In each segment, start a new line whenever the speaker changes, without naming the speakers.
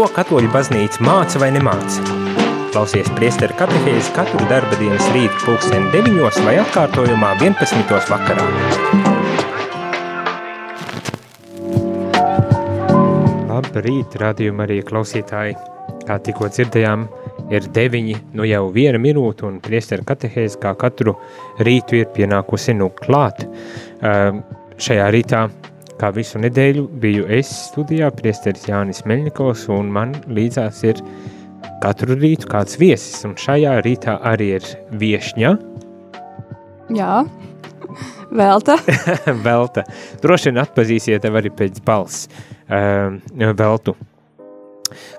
Ko katoļu baznīca māca vai nemāca? Klausies priesteru katehēzi katru darba dienas rītu pulksteni 9 vai atkārtojumā 11. vakarā. Labrīt, radījuma arī klausītāji. Kā tikko dzirdējām, ir deviņi, nu jau viena minūte, un priesteru katehēzi kā katru rītu ir pienākusi nu klāt. Uh, šajā rītā Kā visu nedēļu biju es studijā, priesteris Jānis Meļņikovs, un man līdzās ir katru rītu kāds viesis, un šajā rītā arī ir viešņa.
Jā, Velta.
Velta. Droši vien atpazīsiet tev arī pēc balss uh, Veltu.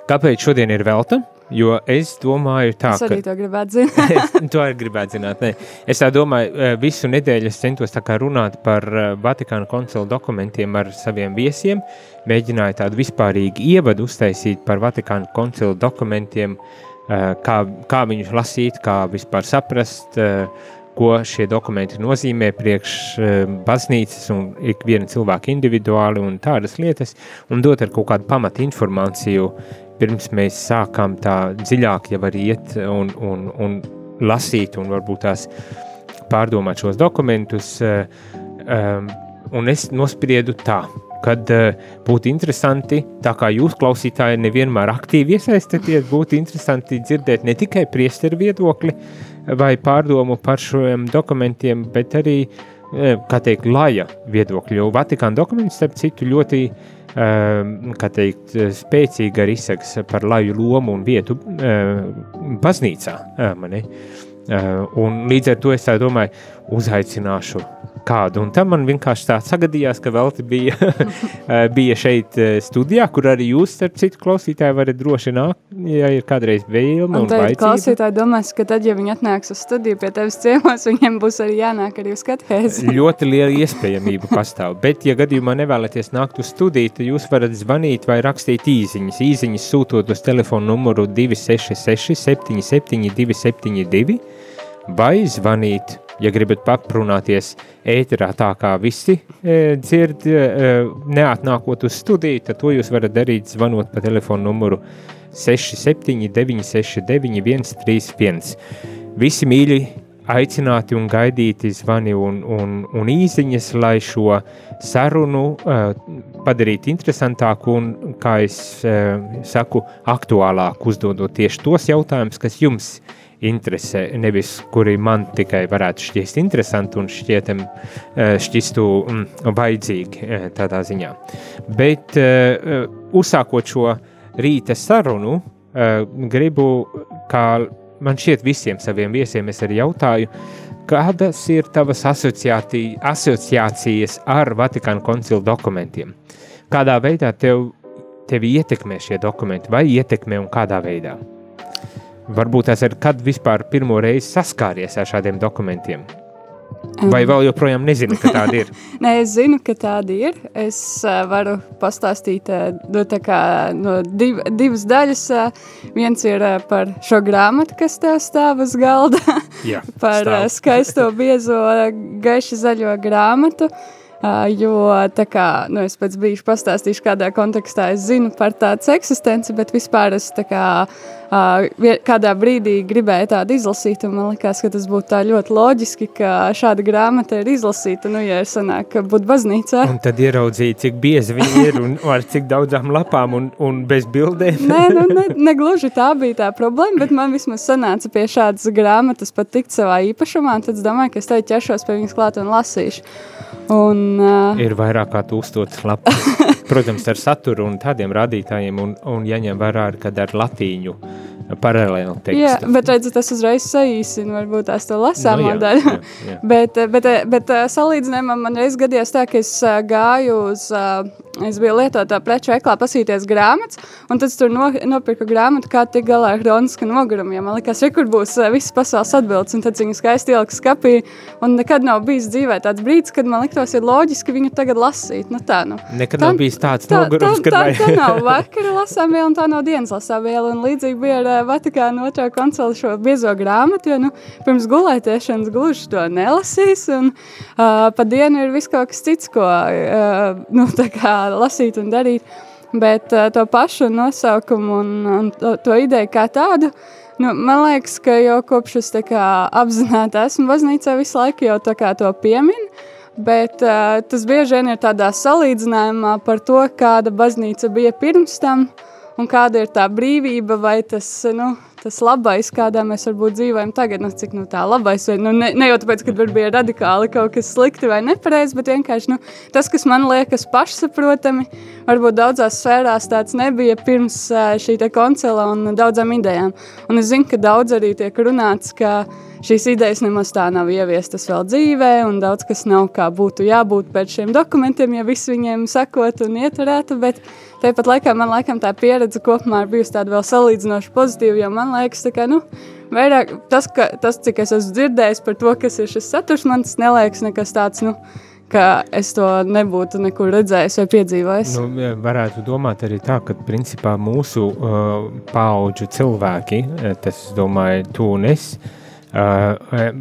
Kāpēc šodien ir Velta? Jo es domāju, tā,
es arī ka, to gribētu zināt.
es to arī gribētu zināt. Ne. Es tā domāju, eh, visu nedēļu es centos runāt par eh, Vatikāna koncila dokumentiem ar saviem viesiem. Mēģināju tādu vispārīgu ievadu uztaisīt par Vatikāna koncila dokumentiem, eh, kā, kā viņus lasīt, kā vispār saprast, ko šie dokumenti nozīmē priekš baznīcas un ikviena cilvēka individuāli un tādas lietas, un dot ar kaut kādu pamatu informāciju pirms mēs sākām tā dziļāk jau arī iet un, un, un lasīt un varbūt tās pārdomāt šos dokumentus, um, un es nospriedu tā, kad uh, būtu interesanti, tā kā jūs klausītāji nevienmēr aktīvi iesaistaties, būtu interesanti dzirdēt ne tikai priesteru viedokli vai pārdomu par šiem dokumentiem, bet arī, kā teikt, laja viedokļu, Vatikāna dokumenti, starp citu, ļoti Ehm, kā teikt, spēcīga arī izsaks par laju lomu un vietu ehm, baznīcā. Mani. Un līdz ar to es domāju, uzaicināšu kādu. Un tam man vienkārši tā sagadījās, ka Velti bija, eh, bija šeit eh, studijā, kur arī jūs, starp citu, klausītāji varat droši nākt, ja ir kādreiz vēlme un, un
baicība. Klausītāji domās, ka tad, ja viņi atnāks uz studiju pie tevis ciemos, viņiem būs arī jānāk arī uz katehēzi.
Ļoti liela iespējamība pastāv, bet, ja gadījumā nevēlaties nākt uz studiju, tad jūs varat zvanīt vai rakstīt īziņas. Īziņas sūtot uz telefonu numuru 266 77 272 vai zvanīt ja gribat paprunāties ēterā tā kā visi e, dzird, e, neatnākot uz studiju, tad to jūs varat darīt zvanot pa telefonu numuru 679 691 131. Visi mīļi aicināti un gaidīti zvani un, un, un īziņas, lai šo sarunu uh, padarītu interesantāku un, kā es uh, saku, aktuālāku, uzdodot tieši tos jautājumus, kas jums interesē, nevis kuri man tikai varētu šķist interesanti un šķietam eh, šķistu mm, vajadzīgi eh, tādā ziņā. Bet eh, uzsākot šo rīta sarunu, gribu, kā man šķiet visiem saviem viesiem, es arī jautāju, kādas ir tavas asociācijas ar Vatikāna koncilu dokumentiem? Kādā veidā tev, tevi ietekmē šie dokumenti vai ietekmē un kādā veidā? Varbūt tas ir kad vispār pirmo reizi saskāries ar šādiem dokumentiem. Vai vēl joprojām nezinu, ka tāda ir?
Nē, es zinu, ka tāda ir. Es uh, varu pastāstīt uh, no, kā, no div, divas daļas. Uh, viens ir uh, par šo grāmatu, kas tev stāv uz galda.
Jā,
par
stāv.
uh, skaisto, biezo, gaiši zaļo grāmatu. Uh, jo tā kā nu, es pēc brīža pastāstīšu, kādā kontekstā es zinu par tādas eksistenci, bet vispār es tā kā kādā brīdī gribēju tādu izlasīt, un man liekas, ka tas būtu ļoti loģiski, ka šāda grāmata ir izlasīta, nu, ja ir sanāk, būt baznīcā.
Un tad ieraudzīt, cik biezi viņi ir un ar cik daudzām lapām un, un bez bildēm.
Nē, nu, ne, ne gluži tā bija tā problēma, bet man vismaz sanāca pie šādas grāmatas pat tikt savā īpašumā, un tad es domāju, ka es tev ķeršos pie viņas klāt un lasīšu. Un, uh...
Ir vairāk kā tūkstotis lapas. Protams, ar saturu un tādiem rādītājiem, un, un jaņem vērā, kad ar latīņu paralēli tekstu.
Jā, bet redziet, tas uzreiz saīsina, varbūt tās to lasāmā nu jā, daļa. Jā, jā. bet, bet, bet salīdzinājumā man reiz gadījās tā, ka es gāju uz, es biju lietotā preču veiklā pasīties grāmatas, un tad tur no, nopirku grāmatu, kā tik galā ar hroniska nogurumu, jo man likās, re, kur būs visas pasaules atbildes, un tad viņu skaisti ieliku skapī, un nekad nav bijis dzīvē tāds brīdis, kad man liktos ir loģiski viņu tagad lasīt. Nu tā, nu.
Nekad tā, nav bijis tāds tā, nogurums,
tā, tā, tā, tā nav vakara lasām viela, un tā nav dienas lasām viela, un līdzīgi bija ar Vatikāna otrā koncila šo biezo grāmatu, jo nu, pirms gulētiešanas gluži to nelasīs. Un, uh, pa dienu ir viss kaut kas cits, ko uh, nu, lasīt un darīt. bet uh, to pašu nosaukumu un, un to, to ideju kā tādu, nu, man liekas, ka jau kopš es apzināti esmu baznīcā visu laiku jau to pieminu, bet uh, tas bieži vien ir tādā salīdzinājumā par to, kāda baznīca bija pirms tam un kāda ir tā brīvība vai tas, nu, tas labais, kādā mēs varbūt dzīvojam tagad, nu, cik nu, tā labais, vai nu, ne, ne jau tāpēc, ka tur bija radikāli kaut kas slikti vai nepareizi, bet vienkārši nu, tas, kas man liekas pašsaprotami, varbūt daudzās sfērās tāds nebija pirms šī koncila un daudzām idejām. Un es zinu, ka daudz arī tiek runāts, ka šīs idejas nemaz tā nav ieviestas vēl dzīvē, un daudz kas nav kā būtu jābūt pēc šiem dokumentiem, ja viss viņiem sakot un ieturētu, bet Tāpat laikā man laikam tā pieredze kopumā ir bijusi tāda vēl salīdzinoši pozitīva, jo man liekas, ka, nu, vairāk tas, ka, tas, cik es esmu dzirdējis par to, kas ir šis saturs, man tas neliekas nekas tāds, nu, ka es to nebūtu nekur redzējis vai piedzīvojis.
Nu, varētu domāt arī tā, ka principā mūsu uh, paudžu cilvēki, uh, tas, domāju, tu un es, uh,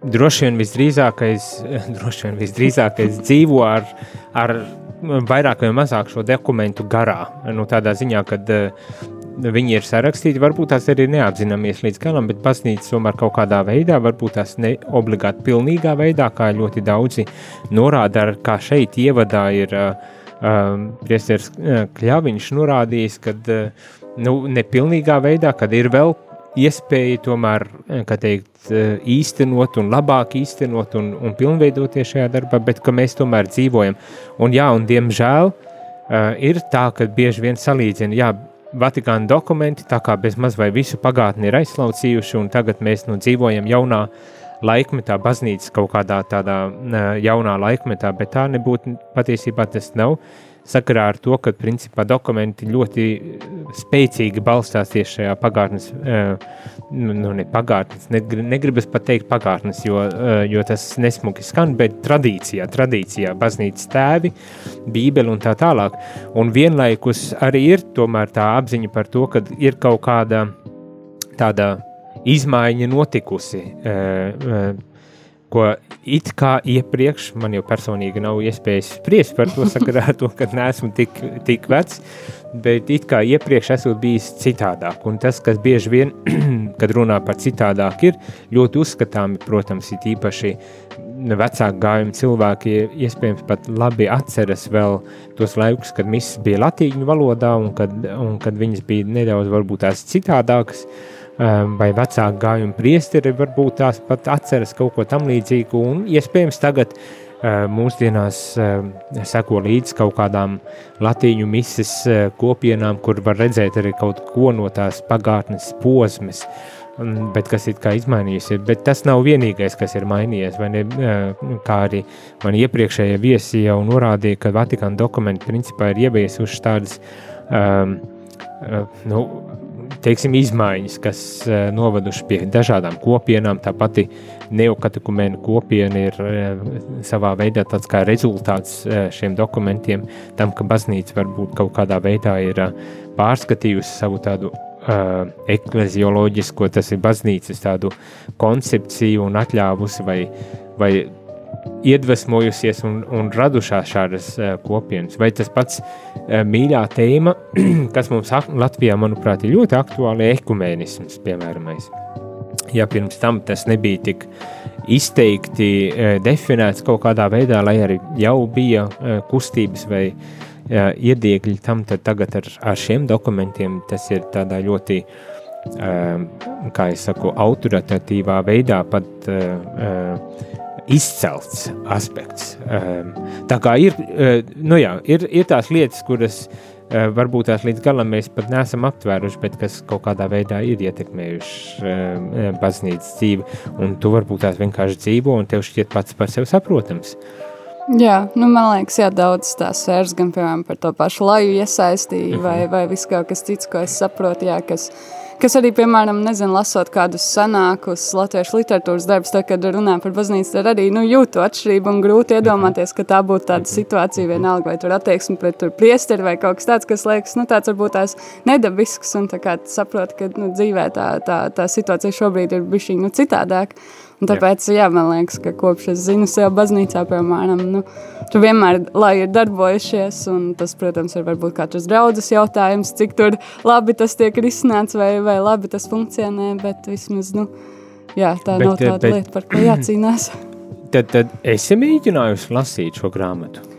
droši vien visdrīzākais, droši vien visdrīzākais dzīvo ar, ar vairāk vai mazāk šo dokumentu garā. Nu, tādā ziņā, ka uh, viņi ir sarakstīti, varbūt tās arī neapzināmies līdz galam, bet baznīca tomēr kaut kādā veidā, varbūt tās ne obligāti pilnīgā veidā, kā ļoti daudzi norāda, ar, kā šeit ievadā ir uh, um, priesteris uh, Kļaviņš norādījis, ka uh, nu, nepilnīgā veidā, kad ir vēl iespēja tomēr, kā teikt, Eh, īstenot un labāk īstenot un, un pilnveidoties šajā darbā, bet ka mēs tomēr dzīvojam. Un jā, un diemžēl uh, ir tā, ka bieži vien salīdzina, jā, Vatikāna dokumenti tā kā bez maz vai visu pagātni ir aizslaucījuši, un tagad mēs nu dzīvojam jaunā laikmetā, baznīcas kaut kādā tādā jaunā laikmetā, bet tā nebūtu patiesībā tas nav. Sakarā ar to, ka principā dokumenti ļoti eh, spēcīgi balstās tieši šajā pagātnes, eh, nu, nu ne pagātnes, negribas pat teikt pagātnes, jo, eh, jo tas nesmuki skan, bet tradīcijā, tradīcijā, baznīcas tēvi, bībeli un tā tālāk. Un vienlaikus arī ir tomēr tā apziņa par to, ka ir kaut kāda tāda izmaiņa notikusi ko it kā iepriekš man jau personīgi nav iespējas spriest par to sakarā ar to, ka neesmu tik, tik vecs, bet it kā iepriekš esmu bijis citādāk. Un tas, kas bieži vien, kad runā par citādāk, ir ļoti uzskatāmi, protams, ir īpaši vecāku gājumu cilvēki iespējams pat labi atceras vēl tos laikus, kad misas bija latīņu valodā un kad, un kad viņas bija nedaudz varbūt tās citādākas, uh, vai vecāku gājumu priesteri varbūt tās pat atceras kaut ko tam līdzīgu, un iespējams tagad ehm, mūsdienās ehm, seko līdz kaut kādām latīņu mises kopienām, kur var redzēt arī kaut ko no tās pagātnes posmes, bet kas ir kā izmainījusies, bet tas nav vienīgais, kas ir mainījies, vai ne, kā arī man iepriekšējie viesi jau norādīja, ka Vatikāna dokumenti principā ir ieviesuši tādas, um, nu, teiksim, izmaiņas, kas uh, noveduši pie dažādām kopienām. Tā pati neokatekumēna kopiena ir uh, savā veidā tāds kā rezultāts uh, šiem dokumentiem, tam, ka baznīca varbūt kaut kādā veidā ir pārskatījusi savu tādu uh, eklezioloģisko, tas ir baznīcas tādu koncepciju un atļāvusi vai, vai iedvesmojusies un, un radušās šādas uh, kopienas. Vai tas pats uh, mīļā tēma, kas mums Latvijā, manuprāt, ir ļoti aktuāli, ir ekumēnisms, piemēram. Ja pirms tam tas nebija tik izteikti uh, definēts kaut kādā veidā, lai arī jau bija uh, kustības vai uh, iediegļi tam, tad tagad ar, ar šiem dokumentiem tas ir tādā ļoti, uh, kā es saku, autoritatīvā veidā pat uh, uh, izcelts aspekts. Ehm, tā kā ir, eh, nu jā, ir, ir tās lietas, kuras eh, varbūt tās līdz galam mēs pat neesam aptvēruši, bet kas kaut kādā veidā ir ietekmējuši ehm, baznīcas dzīvi, un tu varbūt tās vienkārši dzīvo, un tev šķiet pats par sevi saprotams.
Jā, nu man liekas, jā, daudz tās sērs, gan piemēram par to pašu laju iesaistīju, -huh. vai, vai viss kaut kas cits, ko es saprotu, jā, kas, uh, Kas arī, piemēram, nezinu, lasot kādus senākus latviešu literatūras darbus, tad, kad runā par baznīcu, tad arī nu, jūtu atšķirību un grūti iedomāties, ka tā būtu tāda situācija vienalga, vai tur attieksme pret tur priesteri vai kaut kas tāds, kas liekas, nu, tāds varbūt tās nedabisks un tā kā saprot, ka nu, dzīvē tā, tā, tā situācija šobrīd ir bišķiņ nu, citādāk. Un tāpēc, jā. jā, man liekas, ka kopš es zinu sev baznīcā, piemēram, nu, tu vienmēr, lai ir darbojušies, un tas, protams, ir varbūt katrs draudzes jautājums, cik tur labi tas tiek risināts vai, vai labi tas funkcionē, bet vismaz, nu, jā, tā bet, nav tāda bet, lieta, par ko jācīnās.
Tad, tad esi mēģinājusi lasīt šo grāmatu?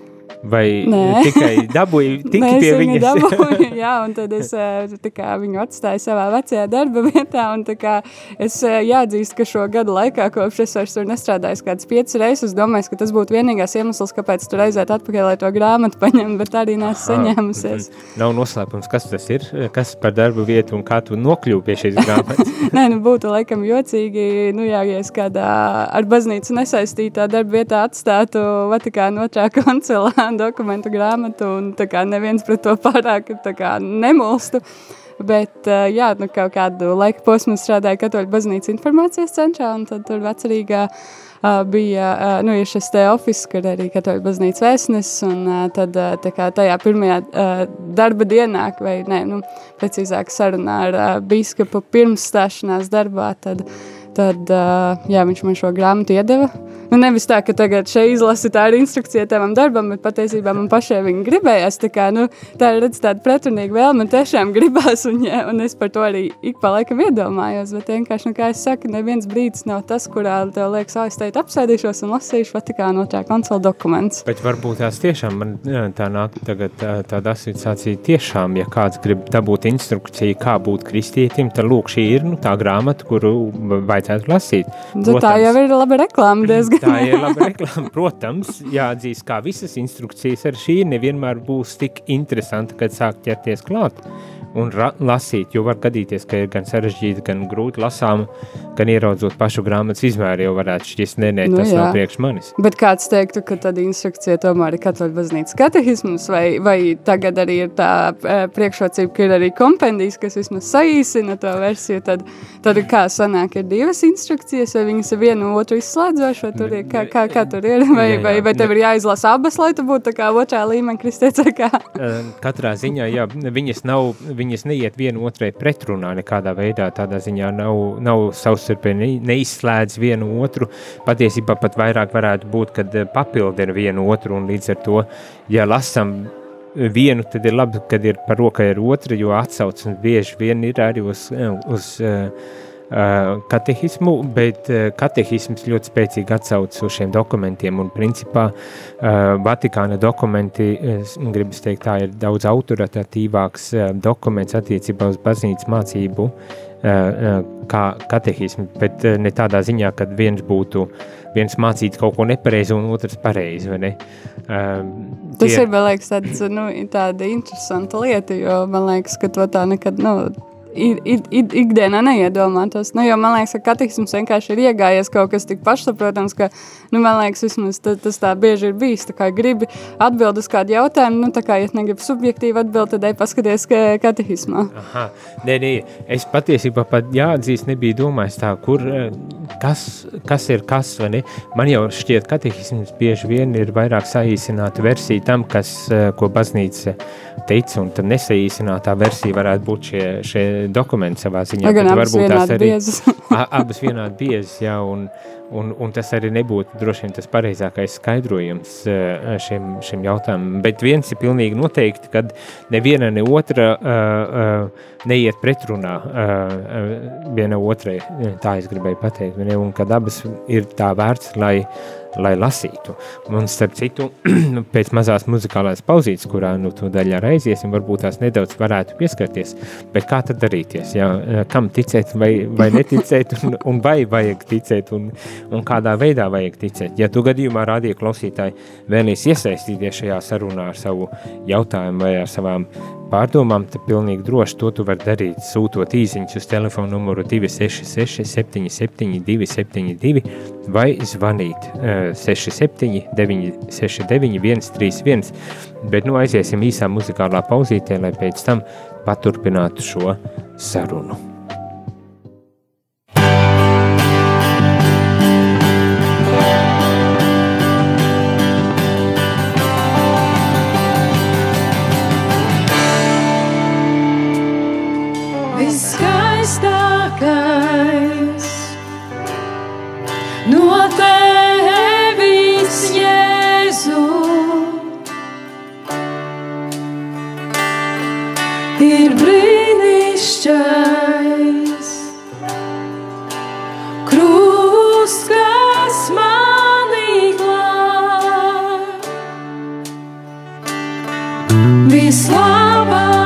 Vai Nē. tikai dabūju tik Nē, pie viņas?
dabūju, jā, un tad es kā, viņu atstāju savā vecajā darba vietā, un kā, es jāatzīst, ka šo gadu laikā, kopš es vairs tur nestrādāju kāds piecas reizes, domāju, ka tas būtu vienīgais iemesls, kāpēc tur aiziet atpakaļ, lai to grāmatu paņem, bet arī neesmu saņēmusies.
Nav noslēpums, kas tas ir, kas par darba vietu un kā tu nokļūpi pie šīs grāmatas?
Nē, nu būtu laikam jocīgi, nu jā, ja es kādā ar baznīcu nesaistītā darba vietā atstātu Vatikāna otrā koncelā dokumentu grāmatu, un kā, neviens pret to pārāk kā, nemulstu. Bet, jā, nu, kaut kādu laika posmu strādāju Katoļu baznīcas informācijas centrā, un tad tur vecerīgā bija, nu, ir šis te ofis, kur arī Katoļu baznīcas vēstnes, un tad, tā kā tajā pirmajā darba dienā, vai, ne, nu, precīzāk sarunā ar bīskapu pirms stāšanās darbā, tad, tad, jā, viņš man šo grāmatu iedeva, Nu, nevis tā, ka tagad šeit izlasi tā ir instrukcija tavam darbam, bet patiesībā man pašai viņa gribējās. Tā, kā, nu, tā ir redz, tāda pretrunīga vēlme, man tiešām gribās, un, ja, un es par to arī ik pa laikam iedomājos. Bet vienkārši, nu, kā es saku, neviens brīdis nav tas, kurā tev liekas, ah, es teikt, apsēdīšos un lasīšu Vatikāna otrā konsola dokumentus.
Bet varbūt tās tiešām man jā, tā nāk tagad tā, tāda asociācija tiešām, ja kāds grib dabūt instrukciju, kā būt kristietim, tad lūk, šī ir nu, tā grāmata, kuru vajadzētu lasīt.
Protams, tā jau ir laba reklāma diezgan
tā ir laba reklāma. Protams, jāatzīst, kā visas instrukcijas ar šī nevienmēr būs tik interesanti, kad sāk ķerties klāt un lasīt, jo var gadīties, ka ir gan sarežģīti, gan grūti lasām, gan ieraudzot pašu grāmatas izmēru, jau varētu šķist, nē, nē, nu tas nu, nav priekš manis.
Bet kāds teiktu, ka tad instrukcija tomēr ir katoļu baznīcas katehisms, vai, vai tagad arī ir tā e, priekšrocība, ka ir arī kompendijas, kas vismaz saīsina to versiju, tad, tad kā sanāk, ir divas instrukcijas, vai viņas ir vienu otru izslēdzoši, vai tur ir, kā, kā, kā tur ir, vai, jā, jā, vai, vai tev ir jāizlasa abas, lai tu būtu tā kā otrā līmeņa kristieca, kā?
Katrā ziņā, jā, viņas nav, viņas neiet viena otrai pretrunā nekādā veidā, tādā ziņā nav, nav savstarpēji ne, neizslēdz vienu otru. Patiesībā pat vairāk varētu būt, kad eh, papildina vienu otru un līdz ar to, ja lasam vienu, tad ir labi, kad ir par rokai ar otru, jo atsaucas bieži vien ir arī uz, eh, uz uh, katehismu, bet katehisms ļoti spēcīgi atsaucas uz šiem dokumentiem. Un, principā, Vatikāna dokumenti, gribas teikt, tā ir daudz autoritatīvāks dokuments attiecībā uz baznīcas mācību kā katehismu, bet ne tādā ziņā, ka viens būtu viens mācīt kaut ko nepareizi un otrs pareizi, ne?
Uh, Tas tie... ir, man liekas, tāds, nu, tāda interesanta lieta, jo man liekas, ka to tā nekad, nu, ikdienā neiedomātos. Nu, jo man liekas, ka katehisms vienkārši ir iegājies kaut kas tik pašsaprotams, ka, nu, man liekas, vismaz tas, tas tā bieži ir bijis. Tā kā gribi atbild uz kādu jautājumu, nu, tā kā, ja negribi subjektīvi atbild, tad ej paskaties ka katehismā.
Aha, nē, nē, es patiesībā pat jāatzīst, nebija domājis tā, kur, kas, kas ir kas, vai ne? Man jau šķiet, katehisms bieži vien ir vairāk saīsināta versija tam, kas, ko baznīca teica, un tad nesaīsinātā versija varētu būt šie, šie dokumenti savā ziņā.
Gan abas vienādi arī, biezas.
abas vienādi biezas, jā, un, un, un tas arī nebūtu droši vien tas pareizākais skaidrojums šim, šim jautājumam. Bet viens ir pilnīgi noteikti, kad neviena ne otra uh, uh, neiet pretrunā uh, viena otrai, tā es gribēju pateikt, un kad abas ir tā vērts, lai lai lasītu. Un, starp citu, pēc mazās muzikālās pauzītes, kurā nu, to daļā aiziesim, varbūt tās nedaudz varētu pieskarties. Bet kā tad darīties? Jā? Kam ticēt vai, vai neticēt, un, un vai vajag ticēt, un, un kādā veidā vajag ticēt? Ja tu gadījumā rādīja klausītāji vēlīs iesaistīties šajā sarunā ar savu jautājumu vai ar savām pārdomām, tad pilnīgi droši to tu vari darīt, sūtot īsiņus uz telefonu numuru 266 77 272 vai zvanīt 67 969 131, bet nu aiziesim īsā muzikālā pauzītē, lai pēc tam paturpinātu šo sarunu.
Brīnišķīgs. Krūsts, kas manī glāb, vislabākais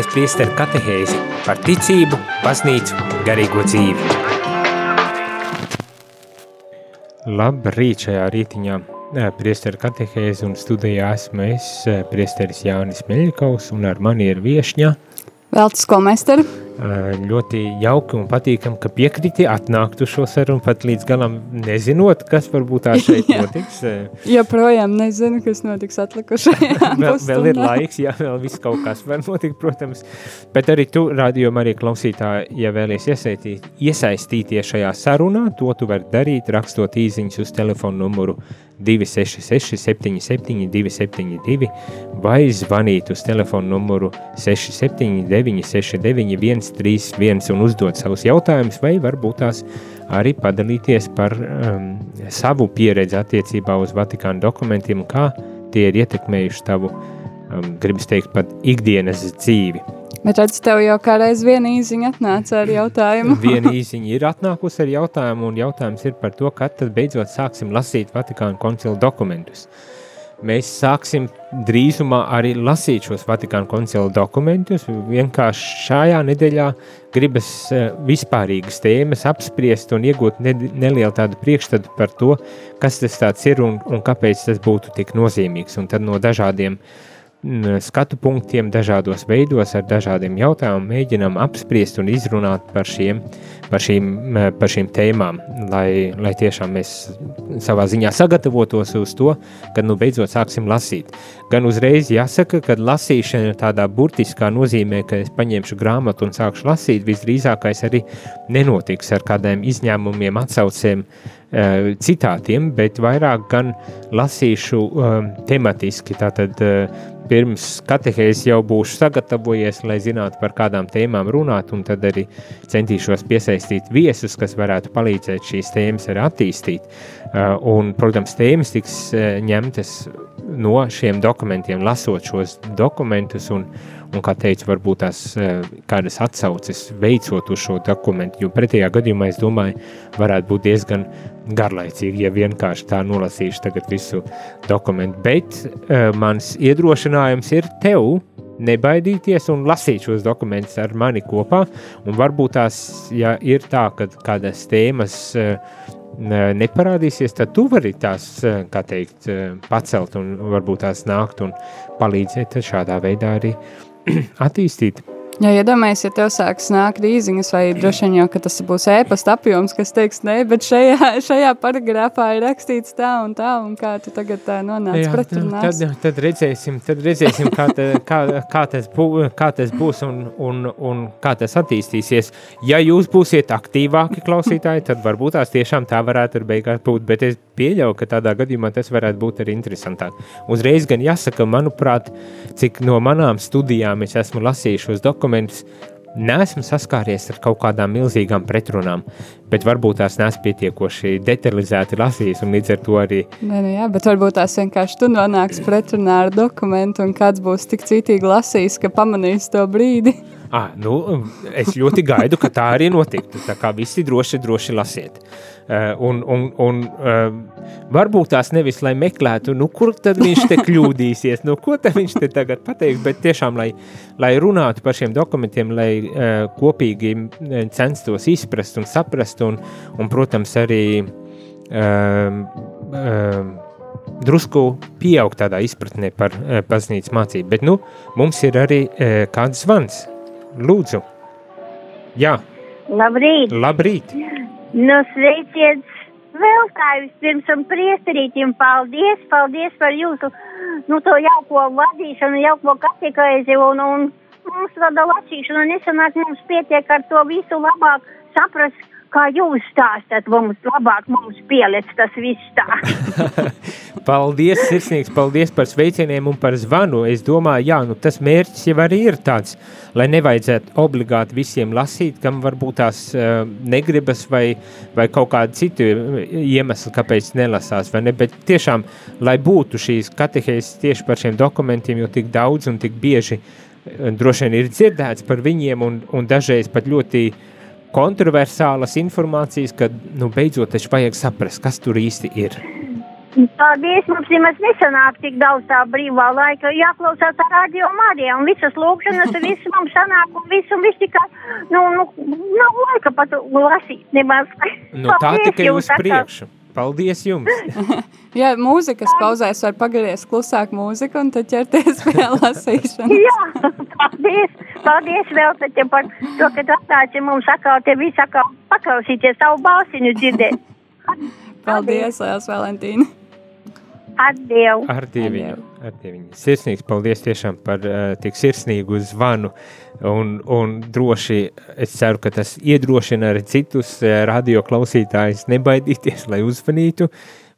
klausāties priesteru katehēzi par ticību, baznīcu, garīgo dzīvi. Labrīt šajā rītiņā. Priesteru katehēzi un studijā esmu es, priesteris Jānis Meļikovs, un ar mani ir viešņa.
Veltes komesteri.
Ļoti jauki un patīkami, ka piekriti atnākt uz šo sarunu pat līdz galam nezinot, kas varbūt tā šeit notiks.
Joprojām nezinu, kas notiks atlikušajā
vēl, vēl ir laiks, jā, vēl viss kaut kas var notikt, protams. Bet arī tu, rādījumā, arī klausītāji, ja vēlies iesaistīt, iesaistīties šajā sarunā, to tu vari darīt, rakstot īsiņas uz telefonu numuru 266, 77, 272, vai zvanīt uz telefonu numuru 679, 691, 131 un uzdot savus jautājumus, vai varbūt tās arī padalīties par um, savu pieredzi attiecībā uz Vatikāna dokumentiem, kā tie ir ietekmējuši tavu, um, gribas teikt, pat ikdienas dzīvi.
Bet redz, tev jau kādreiz viena īziņa atnāca ar jautājumu.
Viena īsiņa ir atnākusi ar jautājumu, un jautājums ir par to, kad tad beidzot sāksim lasīt Vatikāna koncila dokumentus. Mēs sāksim drīzumā arī lasīt šos Vatikāna koncila dokumentus. Vienkārši šajā nedēļā gribas eh, vispārīgas tēmas apspriest un iegūt ne, nelielu tādu priekšstatu par to, kas tas ir un, un kāpēc tas būtu tik nozīmīgs. Un tad no dažādiem skatu punktiem, dažādos veidos, ar dažādiem jautājumiem, mēģinām apspriest un izrunāt par šiem, par šīm, par šīm tēmām, lai, lai tiešām mēs savā ziņā sagatavotos uz to, kad nu beidzot sāksim lasīt. Gan uzreiz jāsaka, ka lasīšana tādā burtiskā nozīmē, ka es paņemšu grāmatu un sākšu lasīt, visdrīzākais arī nenotiks ar kādiem izņēmumiem, atsaucēm, uh, citātiem, bet vairāk gan lasīšu uh, tematiski, tātad uh, pirms katehēzes jau būšu sagatavojies, lai zinātu, par kādām tēmām runāt, un tad arī centīšos piesaistīt viesus, kas varētu palīdzēt šīs tēmas arī attīstīt. Uh, un, protams, tēmas tiks uh, ņemtas no šiem dokumentiem, lasot šos dokumentus, un, un kā teicu, varbūt tās uh, kādas atsauces veicot uz šo dokumentu, jo pretējā gadījumā, es domāju, varētu būt diezgan garlaicīgi, ja vienkārši tā nolasīšu tagad visu dokumentu. Bet uh, mans iedrošinājums ir tev nebaidīties un lasīt šos dokumentus ar mani kopā. Un varbūt tās, ja ir tā, ka kādas tēmas uh, neparādīsies, tad tu vari tās, uh, kā teikt, uh, pacelt un varbūt tās nākt un palīdzēt šādā veidā arī attīstīt
Jā, iedomājies, ja tev sāks nākt īziņas, vai droši vien jau, ka tas būs ēpasta apjoms, kas teiks, nē, bet šajā, šajā paragrāfā ir rakstīts tā un tā, un kā tu tagad tā nonāc pretrunās.
Tad, tad redzēsim, tad redzēsim kā, te, kā, kā, tas bū, kā tas būs un, un, un kā tas attīstīsies. Ja jūs būsiet aktīvāki klausītāji, tad varbūt tās tiešām tā varētu ar beigās būt, bet es pieļauju, ka tādā gadījumā tas varētu būt arī interesantāk. Uzreiz gan jāsaka, manuprāt, cik no manām studijām es esmu lasījis šos dokumentus, dokumentus, neesmu saskāries ar kaut kādām milzīgām pretrunām, bet varbūt tās neesmu pietiekoši detalizēti lasījis, un līdz ar to arī.
Nē, nu jā, bet varbūt tās vienkārši tu nonāksi pretrunā ar dokumentu, un kāds būs tik cītīgi lasījis, ka pamanīs to brīdi.
Ah, nu, es ļoti gaidu, ka tā arī notiktu. Tā kā visi droši, droši lasiet. Uh, un, un, un uh, varbūt tās nevis, lai meklētu, nu, kur tad viņš te kļūdīsies, nu, ko tad viņš te tagad pateiks, bet tiešām, lai, lai runātu par šiem dokumentiem, lai uh, kopīgi censtos izprast un saprast, un, un protams, arī uh, uh, drusku pieaugt tādā izpratnē par uh, baznīcas mācību. Bet, nu, mums ir arī uh, kāds zvans. Lūdzu. Jā.
Labrīt.
Labrīt.
Nu, sveiciens vēl kā vispirms un priesterītim. Paldies, paldies par jūsu, nu, to jauko vadīšanu, jauko katekaizi un, un mums tāda lasīšana. Nesanāk mums pietiek ar to visu labāk saprast, kā jūs stāstāt, mums labāk mums pieliec tas viss tā.
paldies, sirsnīgs, paldies par sveicieniem un par zvanu. Es domāju, jā, nu tas mērķis jau arī ir tāds, lai nevajadzētu obligāti visiem lasīt, kam varbūt tās uh, negribas vai, vai kaut kādi citi iemesli, kāpēc nelasās, vai ne, bet tiešām, lai būtu šīs katehēs tieši par šiem dokumentiem, jo tik daudz un tik bieži uh, droši vien ir dzirdēts par viņiem un, un dažreiz pat ļoti uh, kontroversālas informācijas, kad nu, beidzot taču vajag saprast, kas tur īsti ir.
Paldies, mums nemaz nesanāk tik daudz tā brīvā laika, jāklausās ar radio Mariju un visas lūkšanas, viss mums sanāk un viss un viss tikai, nu, nu, nav laika pat lasīt nemaz.
Nu, tā tikai uz priekšu. Paldies jums!
Jā, mūzikas pauzēs var pagriezt klusāk mūziku un tad ķerties pie lasīšanas.
Jā, paldies! Paldies vēl par to, ka tu atnāci mums atkal te visu atkal paklausīties savu balsiņu dzirdēt.
Paldies, Lielas Valentīna!
Ar Dievu!
Ar Dieviņu! Ar Dieviņu! Sirsnīgs paldies tiešām par uh, tik sirsnīgu zvanu un, un droši es ceru, ka tas iedrošina arī citus uh, radio klausītājus nebaidīties, lai uzvanītu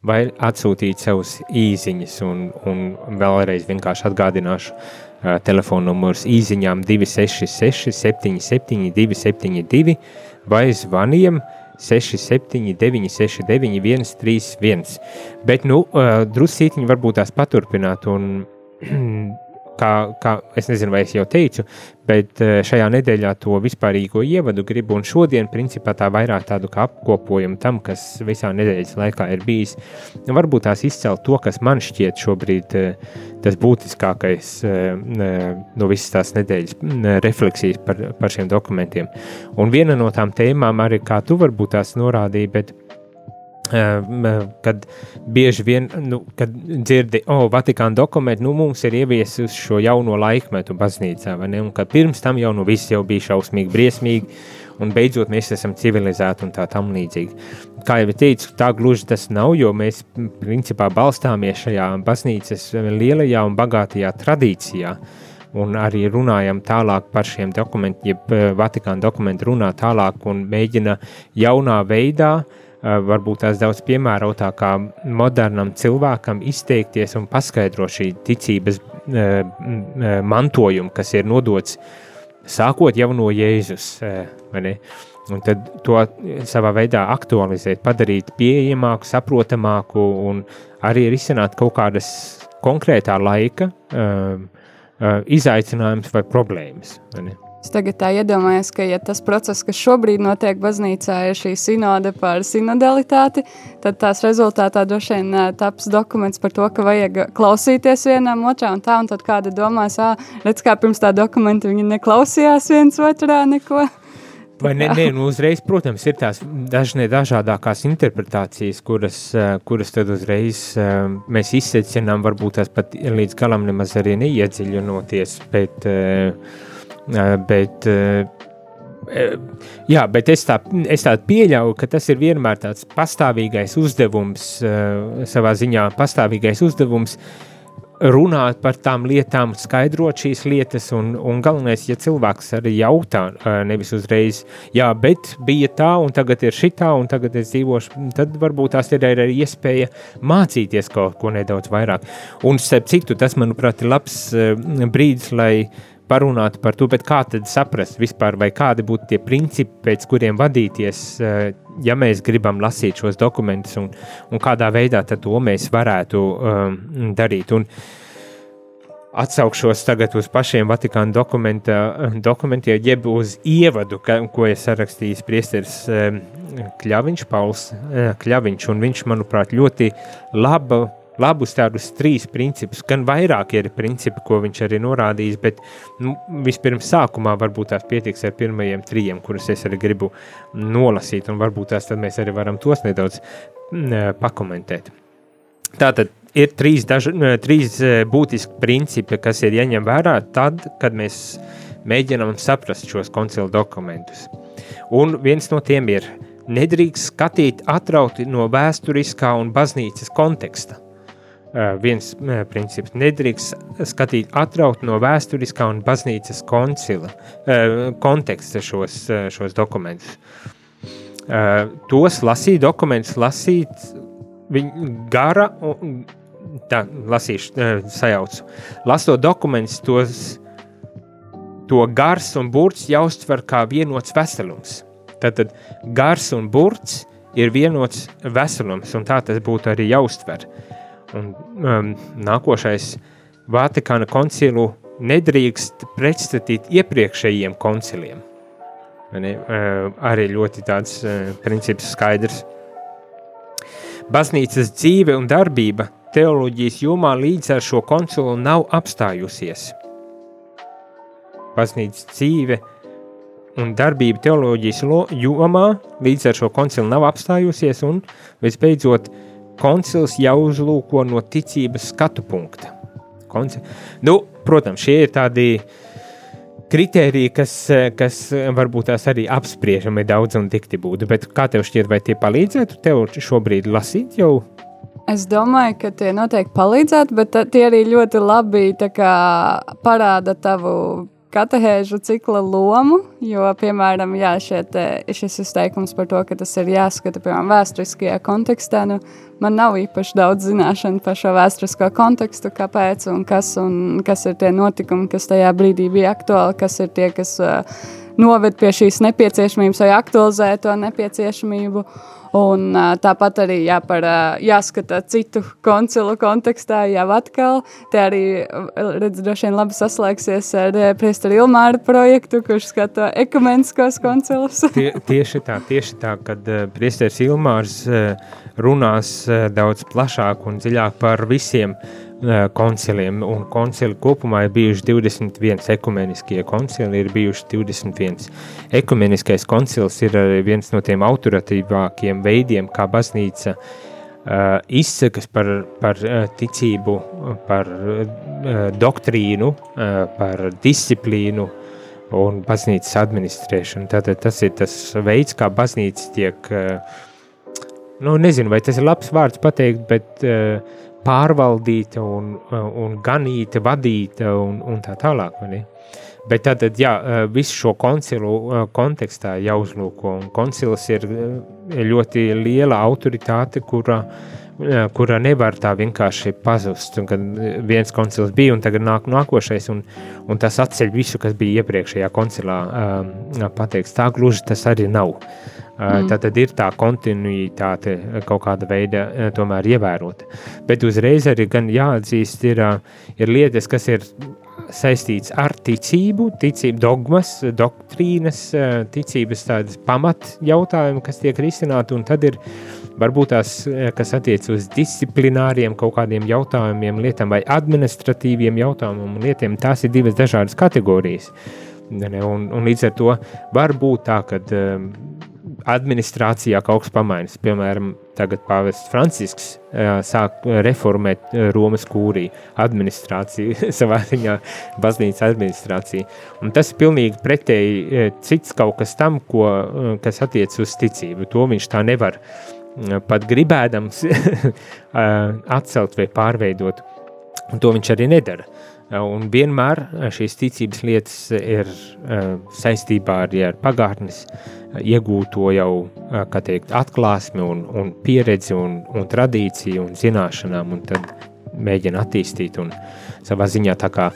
vai atsūtīt savus īziņas un, un vēlreiz vienkārši atgādināšu uh, telefonu numurs īziņām 266 77 272 vai zvaniem 679 69 131. Bet, nu, uh, drusītiņi varbūt tās paturpināt un kā, kā es nezinu, vai es jau teicu, bet eh, šajā nedēļā to vispārīgo ievadu gribu, un šodien, principā, tā vairāk tādu kā apkopojumu tam, kas visā nedēļas laikā ir bijis. Varbūt tās izcelt to, kas man šķiet šobrīd eh, tas būtiskākais eh, no visas tās nedēļas refleksijas par, par šiem dokumentiem. Un viena no tām tēmām arī, kā tu varbūt tās norādīji, bet kad bieži vien, nu, kad dzirdi, o, oh, Vatikāna dokumenti, nu, mums ir ieviesusi šo jauno laikmetu baznīcā, un ka pirms tam jau, nu, viss jau bija šausmīgi, briesmīgi, un beidzot mēs esam civilizēti un tā tam līdzīgi. Kā jau teicu, tā gluži tas nav, jo mēs principā balstāmies šajā baznīcas lielajā un bagātajā tradīcijā, un arī runājam tālāk par šiem dokumentiem, jeb Vatikāna dokumenti runā tālāk un mēģina jaunā veidā uh, Eh, varbūt tās daudz piemērotākā modernam cilvēkam izteikties un paskaidrot šī ticības eh, eh, mantojumu, kas ir nodots sākot jau no Jēzus. Un tad to savā veidā aktualizēt, padarīt pieejamāku, saprotamāku un arī risināt kaut kādas konkrētā laika izaicinājumus vai problēmas. Vai
Es tagad tā iedomājos, ka ja tas process, kas šobrīd notiek baznīcā, ir šī sinode par sinodalitāti, tad tās rezultātā droši vien taps dokuments par to, ka vajag klausīties vienam otrā un tā, un tad kāda domās, ā, redz, kā pirms tā dokumenta viņi neklausījās viens otrā neko.
Vai ne, ne, nu uzreiz, protams, ir tās dažne dažādākās interpretācijas, kuras, kuras tad uzreiz mēs izsecinām, varbūt tās pat līdz galam nemaz arī neiedziļinoties, bet uh, Bet, jā, bet es, tā, es tā pieļauju, ka tas ir vienmēr tāds pastāvīgais uzdevums, savā ziņā pastāvīgais uzdevums runāt par tām lietām, skaidrot šīs lietas, un, un galvenais, ja cilvēks arī jautā, nevis uzreiz, jā, bet bija tā, un tagad ir šitā, un tagad es dzīvošu, tad varbūt tās ir arī iespēja mācīties kaut ko nedaudz vairāk. Un, starp citu, tas, manuprāt, ir labs brīdis, lai uh, parunāt par to, kā tad saprast vispār, vai kādi būtu tie principi, pēc kuriem vadīties, eh, ja mēs gribam lasīt šos dokumentus, un, un kādā veidā to mēs varētu um, darīt. Un atsaukšos tagad uz pašiem Vatikāna dokumentiem, jeb uz ievadu, ka, ko ir sarakstījis Priesteris um, Kļaviņš, Pauls uh, Kļaviņš, viņš, manuprāt, ļoti labi labus tādus trīs principus, gan vairāk ir principi, ko viņš arī norādījis, bet nu, vispirms sākumā varbūt tās pietiks ar pirmajiem trījiem, kurus es arī gribu nolasīt, un varbūt tās tad mēs arī varam tos nedaudz m, pakomentēt. Tātad ir trīs, daž, trīs būtiski principi, kas ir jāņem vērā tad, kad mēs mēģinām saprast šos koncilu dokumentus. Un viens no tiem ir nedrīkst skatīt atrauti no vēsturiskā un baznīcas konteksta viens princips. Nedrīkst skatīt atraut no vēsturiskā un baznīcas koncila, konteksta šos, šos dokumentus. Tos lasīt, dokumentus lasīt viņa gara, tā, lasīšu, sajaucu. Lasot dokumentus, tos, to gars un burts jāuztver kā vienots veselums. Tātad gars un burts ir vienots veselums, un tā tas būtu arī jāuztver. Uh, Un um, nākošais Vatikāna koncilu nedrīkst pretstatīt iepriekšējiem konciliem. Ne, uh, arī ļoti tāds uh, princips skaidrs. Baznīcas dzīve un darbība teoloģijas jomā līdz ar šo koncilu nav apstājusies. Baznīcas dzīve un darbība teoloģijas jomā līdz ar šo koncilu nav apstājusies, un visbeidzot, uh, koncils jau uzlūko no ticības skatu punkta. Koncil... Nu, protams, šie ir tādi kritēriji, kas, kas varbūt tās arī apspriežami daudz un dikti būtu. Bet kā tev šķiet, vai tie palīdzētu tev šobrīd lasīt jau?
Es domāju, ka tie noteikti palīdzētu, bet tie arī ļoti labi kā, parāda tavu katehēžu cikla lomu, jo, piemēram, jā, šiet, šis izteikums par to, ka tas ir jāskata, piemēram, vēsturiskajā kontekstā, nu, man nav īpaši daudz zināšanu par šo vēsturisko kontekstu, kāpēc un kas, un kas ir tie notikumi, kas tajā brīdī bija aktuāli, kas ir tie, kas uh, noved pie šīs nepieciešamības vai aktualizē to nepieciešamību. Un, tāpat arī jā, par, jāskata citu koncilu kontekstā, jau atkal. Te arī, redz, droši vien labi saslēgsies ar priesteri Ilmāra projektu, kurš skata ekumeniskos koncilus.
Tie, tieši tā, tieši tā, kad priesteris Ilmārs runās daudz plašāk un dziļāk par visiem konciliem, un koncili kopumā ir bijuši 21 ekumeniskie koncili, ir bijuši 21. Ekumeniskais koncils ir viens no tiem autoritīvākiem veidiem, kā baznīca uh, izsakas par, par ticību, par uh, doktrīnu, uh, par disciplīnu un baznīcas administrēšanu. Tātad tas ir tas veids, kā baznīca tiek, nu nezinu, vai tas ir labs vārds pateikt, bet pārvaldīta un, un ganīta, vadīta un, un tā tālāk. Bet tātad, jā, visu šo koncilu kontekstā jāuzlūko, un koncils ir ļoti liela autoritāte, kura, kura nevar tā vienkārši pazust. Un kad viens koncils bija, un tagad nāk nākošais, un, un tas atceļ visu, kas bija iepriekšējā koncilā pateikts. Tā gluži tas arī nav. Mm. Tā tad ir tā kontinuitāte kaut kāda veida tomēr ievērota. Bet uzreiz arī gan jāatzīst, ir, ir lietas, kas ir saistīts ar ticību, ticību dogmas, doktrīnas, ticības tādas pamat jautājumi, kas tiek risināti, un tad ir varbūt tās, kas attiec uz disciplināriem kaut kādiem jautājumiem, lietām vai administratīviem jautājumiem un lietiem, tās ir divas dažādas kategorijas. Un, un līdz ar to var būt tā, ka administrācijā kaut kas pamaiņas. Piemēram, tagad Pāvests Francisks sāk reformēt Romas kūriju administrāciju, savā ziņā baznīcas administrāciju. Un tas ir pilnīgi pretēji cits kaut kas tam, ko, kas attiec uz ticību. To viņš tā nevar pat gribēdams atcelt vai pārveidot. Un to viņš arī nedara. Un vienmēr šīs ticības lietas ir saistībā arī ar pagātnes iegūto jau, kā teikt, atklāsmi un, un pieredzi un, un tradīciju un zināšanām, un tad mēģina attīstīt un savā ziņā tā kā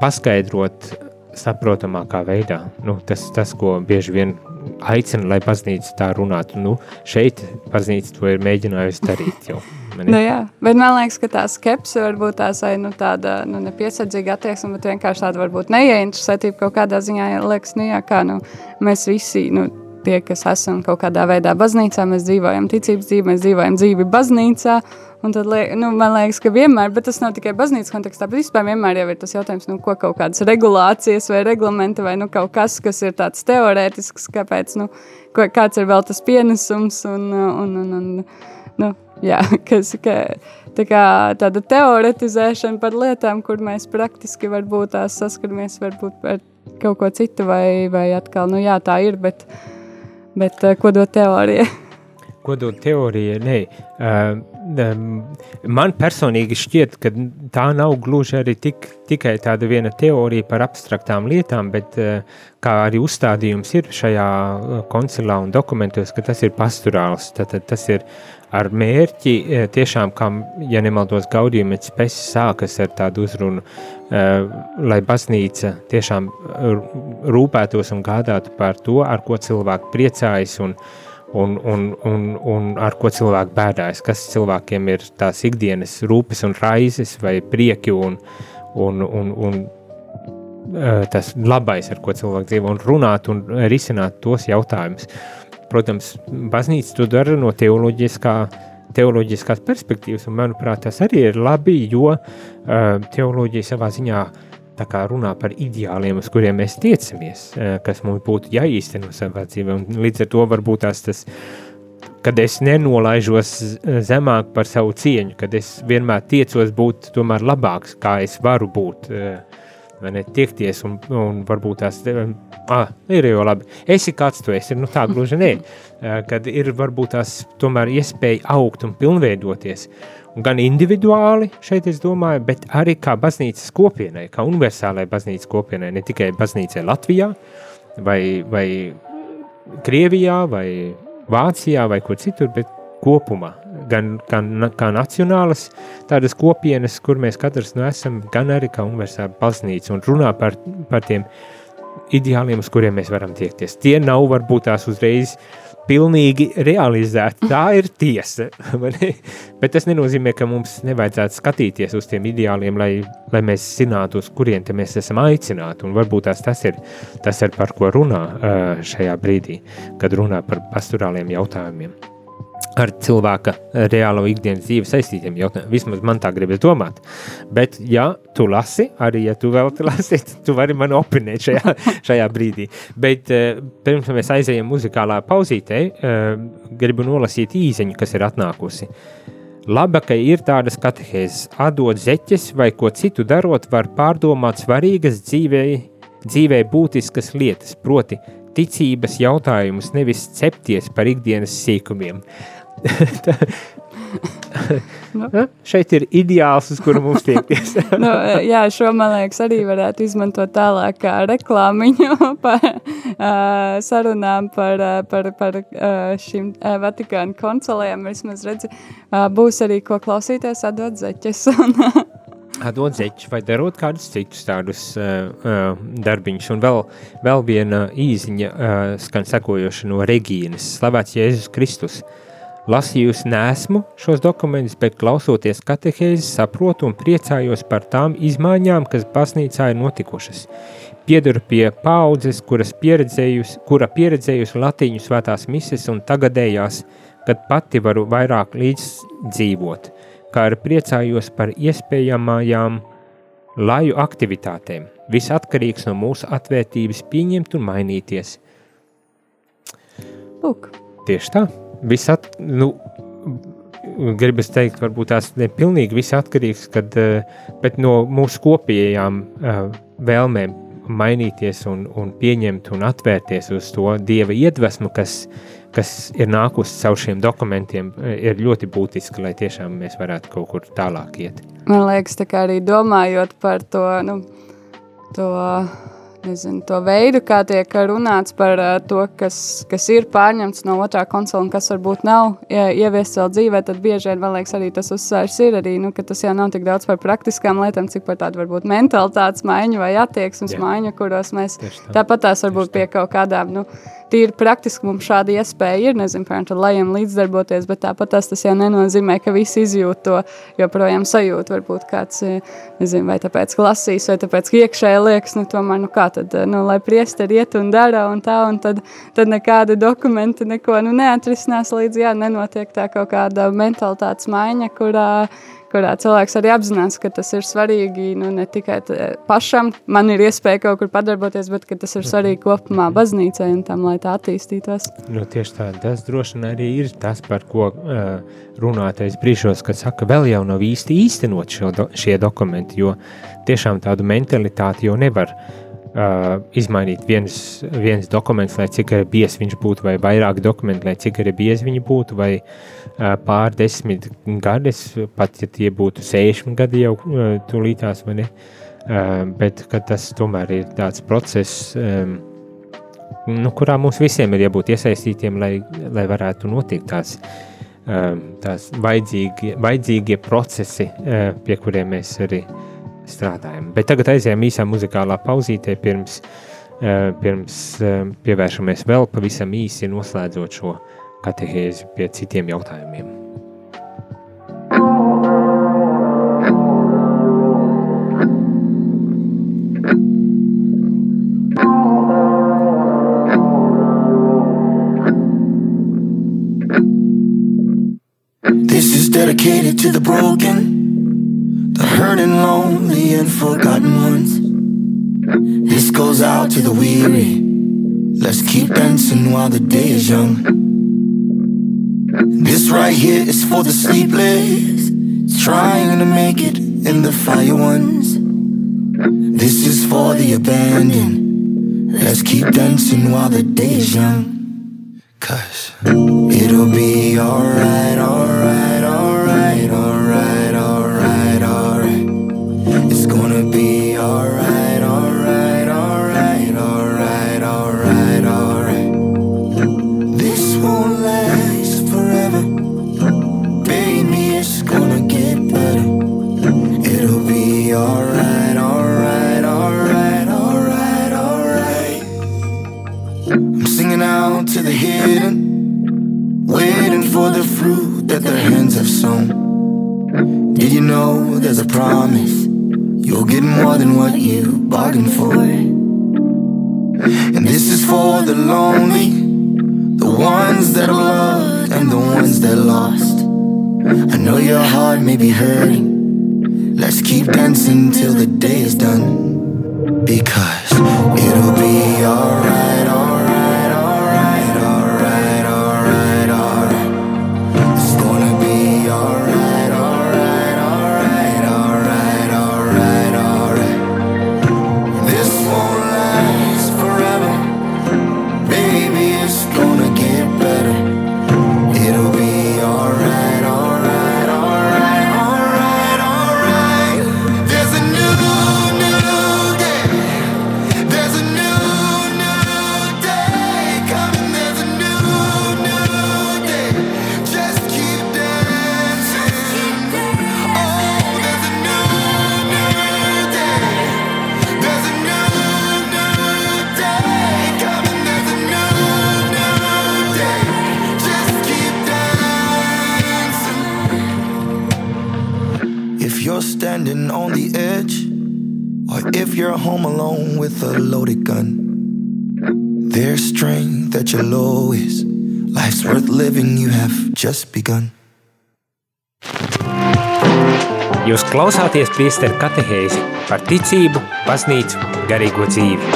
paskaidrot saprotamākā veidā. Nu, tas, tas, ko bieži vien aicina, lai baznīca tā runātu. Nu, šeit baznīca to ir mēģinājusi darīt jau.
Nu, jā, bet man liekas, ka tā skepse varbūt tās ir nu, tāda nu, nepiesardzīga attieksme, bet vienkārši tāda varbūt neieinteresētība kaut kādā ziņā. Liekas, nu, jā, kā nu, mēs visi nu, tie, kas esam kaut kādā veidā baznīcā, mēs dzīvojam ticības dzīvi, mēs dzīvojam dzīvi baznīcā. Un tad, nu, man liekas, ka vienmēr, bet tas nav tikai baznīcas kontekstā, bet vispār vienmēr ir tas jautājums, nu, ko kaut kādas regulācijas vai reglamenti vai nu, kaut kas, kas ir tāds teorētisks, kāpēc, nu, ko, kāds ir vēl tas pienesums un, un, un, un nu, jā, kas, ka, tā kā tāda teoretizēšana par lietām, kur mēs praktiski varbūt tās saskaramies varbūt ar kaut ko citu vai, vai atkal, nu jā, tā ir, bet, uh, Bet uh, ko dod teorija?
ko dod teorija? Nē, uh, man personīgi šķiet, ka tā nav gluži arī tik, tikai tāda viena teorija par abstraktām lietām, bet uh, kā arī uzstādījums ir šajā koncilā un dokumentos, ka tas ir pastorāls. Tātad tas ir ar mērķi tiešām, kā, ja nemaldos, gaudījumets spēs sākas ar tādu uzrunu, lai baznīca tiešām rūpētos un gādātu par to, ar ko cilvēki priecājas un, un, un, un, un ar ko cilvēki bēdājas, kas cilvēkiem ir tās ikdienas rūpes un raizes vai prieki un, un, un, un tas labais, ar ko cilvēki dzīvo, un runāt un risināt tos jautājumus. Protams, baznīca to dara no teoloģiskā, teoloģiskās perspektīvas, un manuprāt, tas arī ir labi, jo teoloģija savā ziņā runā par ideāliem, uz kuriem mēs tiecamies, kas mums būtu jāīsteno savā dzīvē, un līdz ar to varbūt tās tas kad es nenolaižos zemāk par savu cieņu, kad es vienmēr tiecos būt tomēr labāks, kā es varu būt. Uh, vai ne, tiekties un, un varbūt tās, ah, ir jau labi, esi kāds tu esi, nu tā gluži nē, kad ir varbūt tās tomēr iespēja augt un pilnveidoties, gan individuāli šeit es domāju, bet arī kā baznīcas kopienai, kā universālai baznīcas kopienai, ne tikai baznīcai Latvijā vai, vai Krievijā vai Vācijā vai kur citur, bet kopumā gan, gan kā nacionālas tādas kopienas, kur mēs katrs nu esam, gan arī kā universāla baznīca un runā par, par tiem ideāliem, uz kuriem mēs varam tiekties. Tie nav varbūt tās uzreiz pilnīgi realizēti. Tā ir tiesa. Bet tas nenozīmē, ka mums nevajadzētu skatīties uz tiem ideāliem, lai, lai mēs zinātu, uz kuriem mēs esam aicināti. Un varbūt tās tas ir tas, ir par ko runā šajā brīdī, kad runā par pastorāliem jautājumiem. Ar cilvēka reālo ikdienas dzīvi saistītiem jautājumiem. Vismaz man tā gribas domāt. Bet, ja tu lasi, arī ja tu vēl te lasi, tu vari man opinēt šajā, šajā brīdī. Bet eh, pirms mēs aizējam muzikālā pauzītē, eh, gribu nolasīt īziņu, kas ir atnākusi. Laba, ka ir tādas katehēzes, atdot zeķes vai ko citu darot, var pārdomāt svarīgas dzīvē, dzīvē būtiskas lietas, proti ticības jautājumus, nevis cepties par ikdienas sīkumiem. nu. Šeit ir ideāls, uz kuru mums tiekties.
nu, jā, šo man liekas arī varētu izmantot tālāk kā reklāmiņu par uh, sarunām par, uh, par, par uh, šīm uh, Vatikāna konsolēm. Vismaz redzi, uh, būs arī ko klausīties, atdot zeķes.
Atdot zeķus vai darot kādus citus tādus uh, uh, darbiņus. Un vēl, vēl viena īziņa uh, skan sekojoša no Regīnas. Slavēts Jēzus Kristus! Lasījusi nesmu šos dokumentus, bet klausoties katehēzi, saprotu un priecājos par tām izmaiņām, kas baznīcā ir notikušas. Piedaru pie paudzes, kuras pieredzējusi, kura pieredzējusi latīņu svētās mises un tagadējās, kad pati varu vairāk līdzdzīvot, kā arī priecājos par iespējamajām laju aktivitātēm. Viss atkarīgs no mūsu atvērtības pieņemt un mainīties.
Lūk.
Tieši tā viss at, nu, gribas teikt, varbūt tās nepilnīgi viss atkarīgs, kad, eh, bet no mūsu kopējām uh, vēlmēm mainīties un, un pieņemt un atvērties uz to Dieva iedvesmu, kas, kas ir nākusi caur šiem dokumentiem, eh, ir ļoti būtiski, lai tiešām mēs varētu kaut kur tālāk iet.
Man liekas, tā kā arī domājot par to, nu, to nezinu, to veidu, kā tiek runāts par uh, to, kas, kas ir pārņemts no otrā konsola un kas varbūt nav ja, ieviests vēl dzīvē, tad bieži vien, man liekas, arī tas uzsvars ir arī, nu, ka tas jau nav tik daudz par praktiskām lietām, cik par tādu varbūt mentalitātes maiņu vai attieksmes maiņu, kuros mēs tā. tāpat tās varbūt pie kaut kādām, nu, tīri praktiski mums šāda iespēja ir, nezinu, piemēram, lejam līdzdarboties, bet tāpat tas, tas jau nenozīmē, ka visi izjūt to joprojām sajūt, varbūt kāds, nezinu, vai tāpēc klasīs, vai tāpēc iekšēji liekas, nu, tomēr, nu, kā tad, nu, lai priesteri iet un dara un tā, un tad, tad nekāda dokumenta neko, nu, neatrisinās līdz, jā, nenotiek tā kaut kāda mentalitātes maiņa, kurā, kurā cilvēks arī apzinās, ka tas ir svarīgi nu, ne tikai pašam, man ir iespēja kaut kur padarboties, bet tas ir svarīgi kopumā baznīcai un tam, lai tā attīstītos.
Nu, tieši tā, tas droši vien arī ir tas, par ko uh, runātais brīžos, kad saka, vēl jau nav īsti īstenot šo do, šie dokumenti, jo tiešām tādu mentalitāti jau nevar uh, uh, izmainīt viens, viens dokuments, lai cik biezs viņš būtu, vai vairāk dokumentu, lai cik arī biezi viņi būtu, vai uh, pār desmit gadus, pat ja tie būtu 60 gadi jau uh, tūlītās, vai ne? Uh, bet tas tomēr ir tāds process, um, nu, kurā mums visiem ir jābūt iesaistītiem, lai, lai varētu notikt tās, um, tās vajadzīgie, vajadzīgie procesi, uh, pie kuriem mēs arī uh, strādājam. Bet tagad aizējām īsā muzikālā pauzītē, pirms, uh, pirms uh, pievēršamies vēl pavisam īsi noslēdzot šo katehēzi pie citiem jautājumiem. This is dedicated to the broken the hurt and lonely and forgotten ones. This goes out to the weary. Let's keep dancing while the day is young. This right here is for the sleepless, trying to make it in the fire ones. This is for the abandoned. Let's keep dancing while the day is young. Cause it'll be alright, alright, alright. alright, their hands have sown. Did you know there's a promise? You'll get more than what you bargained for. And this is for the lonely, the ones that have loved
and the ones that lost. I know your heart may be hurting. Let's keep dancing till the day is done. Because
klausāties priesteru katehēzi par ticību, baznīcu, garīgo dzīvi.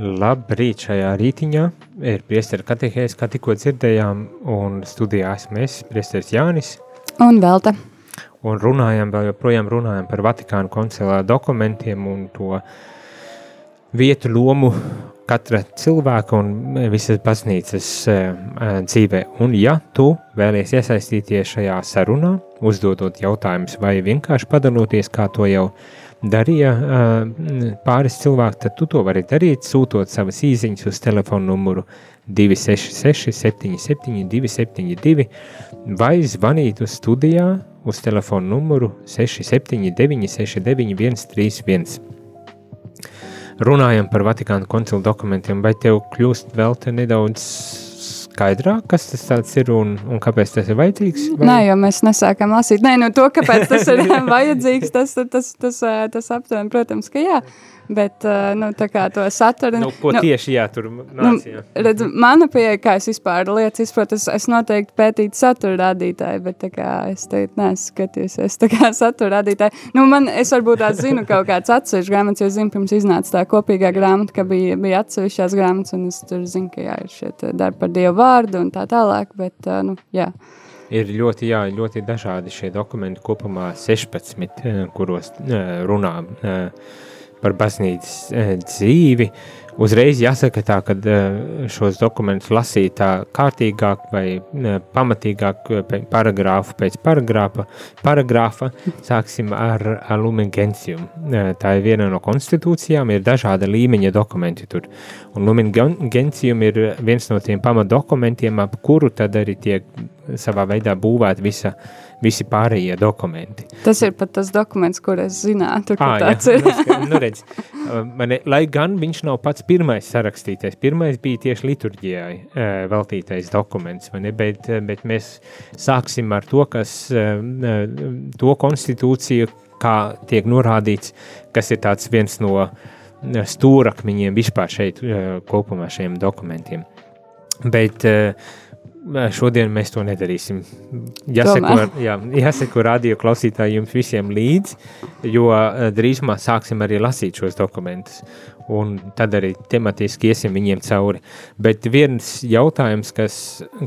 Labrīt šajā rītiņā ir priesteru katehēzi, kā tikko dzirdējām, un studijā esmu es, priesteris Jānis,
Un Velta.
un runājam, vēl joprojām runājam par Vatikānu koncilā dokumentiem un to vietu lomu katra cilvēka un visas baznīcas eh, eh, dzīvē. Un ja tu vēlies iesaistīties šajā sarunā, uzdodot jautājumus vai vienkārši padaloties, kā to jau darīja pāris cilvēki, tad tu to vari darīt, sūtot savas īziņas uz telefonu numuru 266 77 272 vai zvanīt uz studijā uz telefonu numuru 679 69 131 runājam par Vatikāna koncilu dokumentiem, vai tev kļūst vēl te nedaudz skaidrāk, kas tas ir un, un kāpēc tas ir vajadzīgs? Vai?
Nē, jo mēs nesākam lasīt. Nē, nu to, kāpēc tas ir vajadzīgs, tas, tas, tas, tas, tas aptuveni, protams, ka jā. Bet, eh, nu, tā to saturu...
Nu,
nu,
tieši jā, tur
Nu,
nācija?
redz, mana pieeja, kā es vispār lietas izprotu, es, es noteikti pētītu satura rādītāju, bet tā kā es teicu, neesmu skatījusies tā kā satura rādītāju. Nu, man, es varbūt tās zinu kaut kāds atsevišķs grāmatas, jo zinu, pirms iznāca tā kopīgā grāmata, ka bija, bija atsevišķās grāmatas, un es tur zinu, ka jā, ir šie darbi par Dievu vārdu un tā tālāk, bet, uh, nu, jā.
Ir ļoti, jā, ļoti dažādi šie dokumenti, kopumā 16, eh, kuros eh, runā eh, par baznīcas eh, dzīvi. Uzreiz jāsaka tā, ka eh, šos dokumentus lasīt tā kārtīgāk vai eh, pamatīgāk paragrāfu pēc paragrāfa. paragrāfa. Sāksim ar. Eh, Tā ir viena no konstitūcijām, ir dažāda līmeņa dokumenti tur. Un Gentium ir viens no tiem pamatdokumentiem, ap kuru tad arī tiek savā veidā būvēta visa, visi pārējie dokumenti.
Tas ir pat tas dokuments, kur es zinātu, ka
Ā,
tāds
jā,
ir.
nu, nu, redz, uh, mani, lai gan viņš nav pats pirmais sarakstītais, pirmais bija tieši liturģijai uh, veltītais dokuments, ne? bet, uh, bet mēs sāksim ar to, kas, uh, uh, to konstitūciju, kā tiek norādīts, kas ir tāds viens no uh, stūrakmeņiem vispār šeit uh, kopumā šiem dokumentiem. Bet uh, šodien mēs to nedarīsim. Jāseko, jā, jāseko radio klausītājiem jums visiem līdzi, jo drīzumā sāksim arī lasīt šos dokumentus. Un tad arī tematiski iesim viņiem cauri. Bet viens jautājums, kas,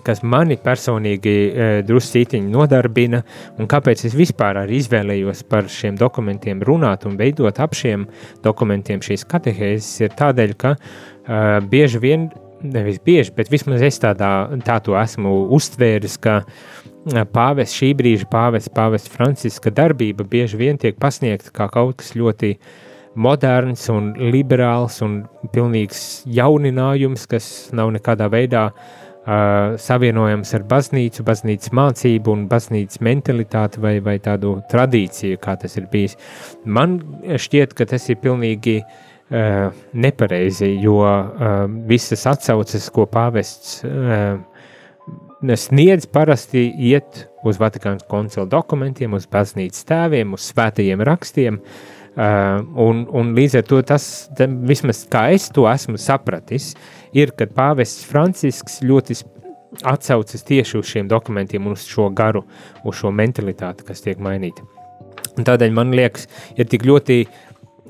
kas mani personīgi e, druscītiņi nodarbina, un kāpēc es vispār arī izvēlējos par šiem dokumentiem runāt un veidot ap šiem dokumentiem šīs katehēzes, ir tādēļ, ka uh, bieži vien nevis bieži, bet vismaz es tādā, tā to esmu uztvēris, ka pāvests šī brīža pāvests, pāvests Franciska darbība bieži vien tiek pasniegta kā kaut kas ļoti moderns un liberāls un pilnīgs jauninājums, kas nav nekādā veidā uh, savienojams ar baznīcu, baznīcas mācību un baznīcas mentalitāti vai, vai tādu tradīciju, kā tas ir bijis. Man šķiet, ka tas ir pilnīgi uh, nepareizi, jo uh, visas atsauces, ko pāvests uh, sniedz, parasti iet uz Vatikānas koncila dokumentiem, uz baznīcas tēviem, uz svētajiem rakstiem, Uh, un, un līdz ar to tas, vismaz kā es to esmu sapratis, ir, kad pāvests Francisks ļoti atsaucas tieši uz šiem dokumentiem un uz šo garu, uz šo mentalitāti, kas tiek mainīta. Un tādēļ man liekas, ir tik ļoti uh,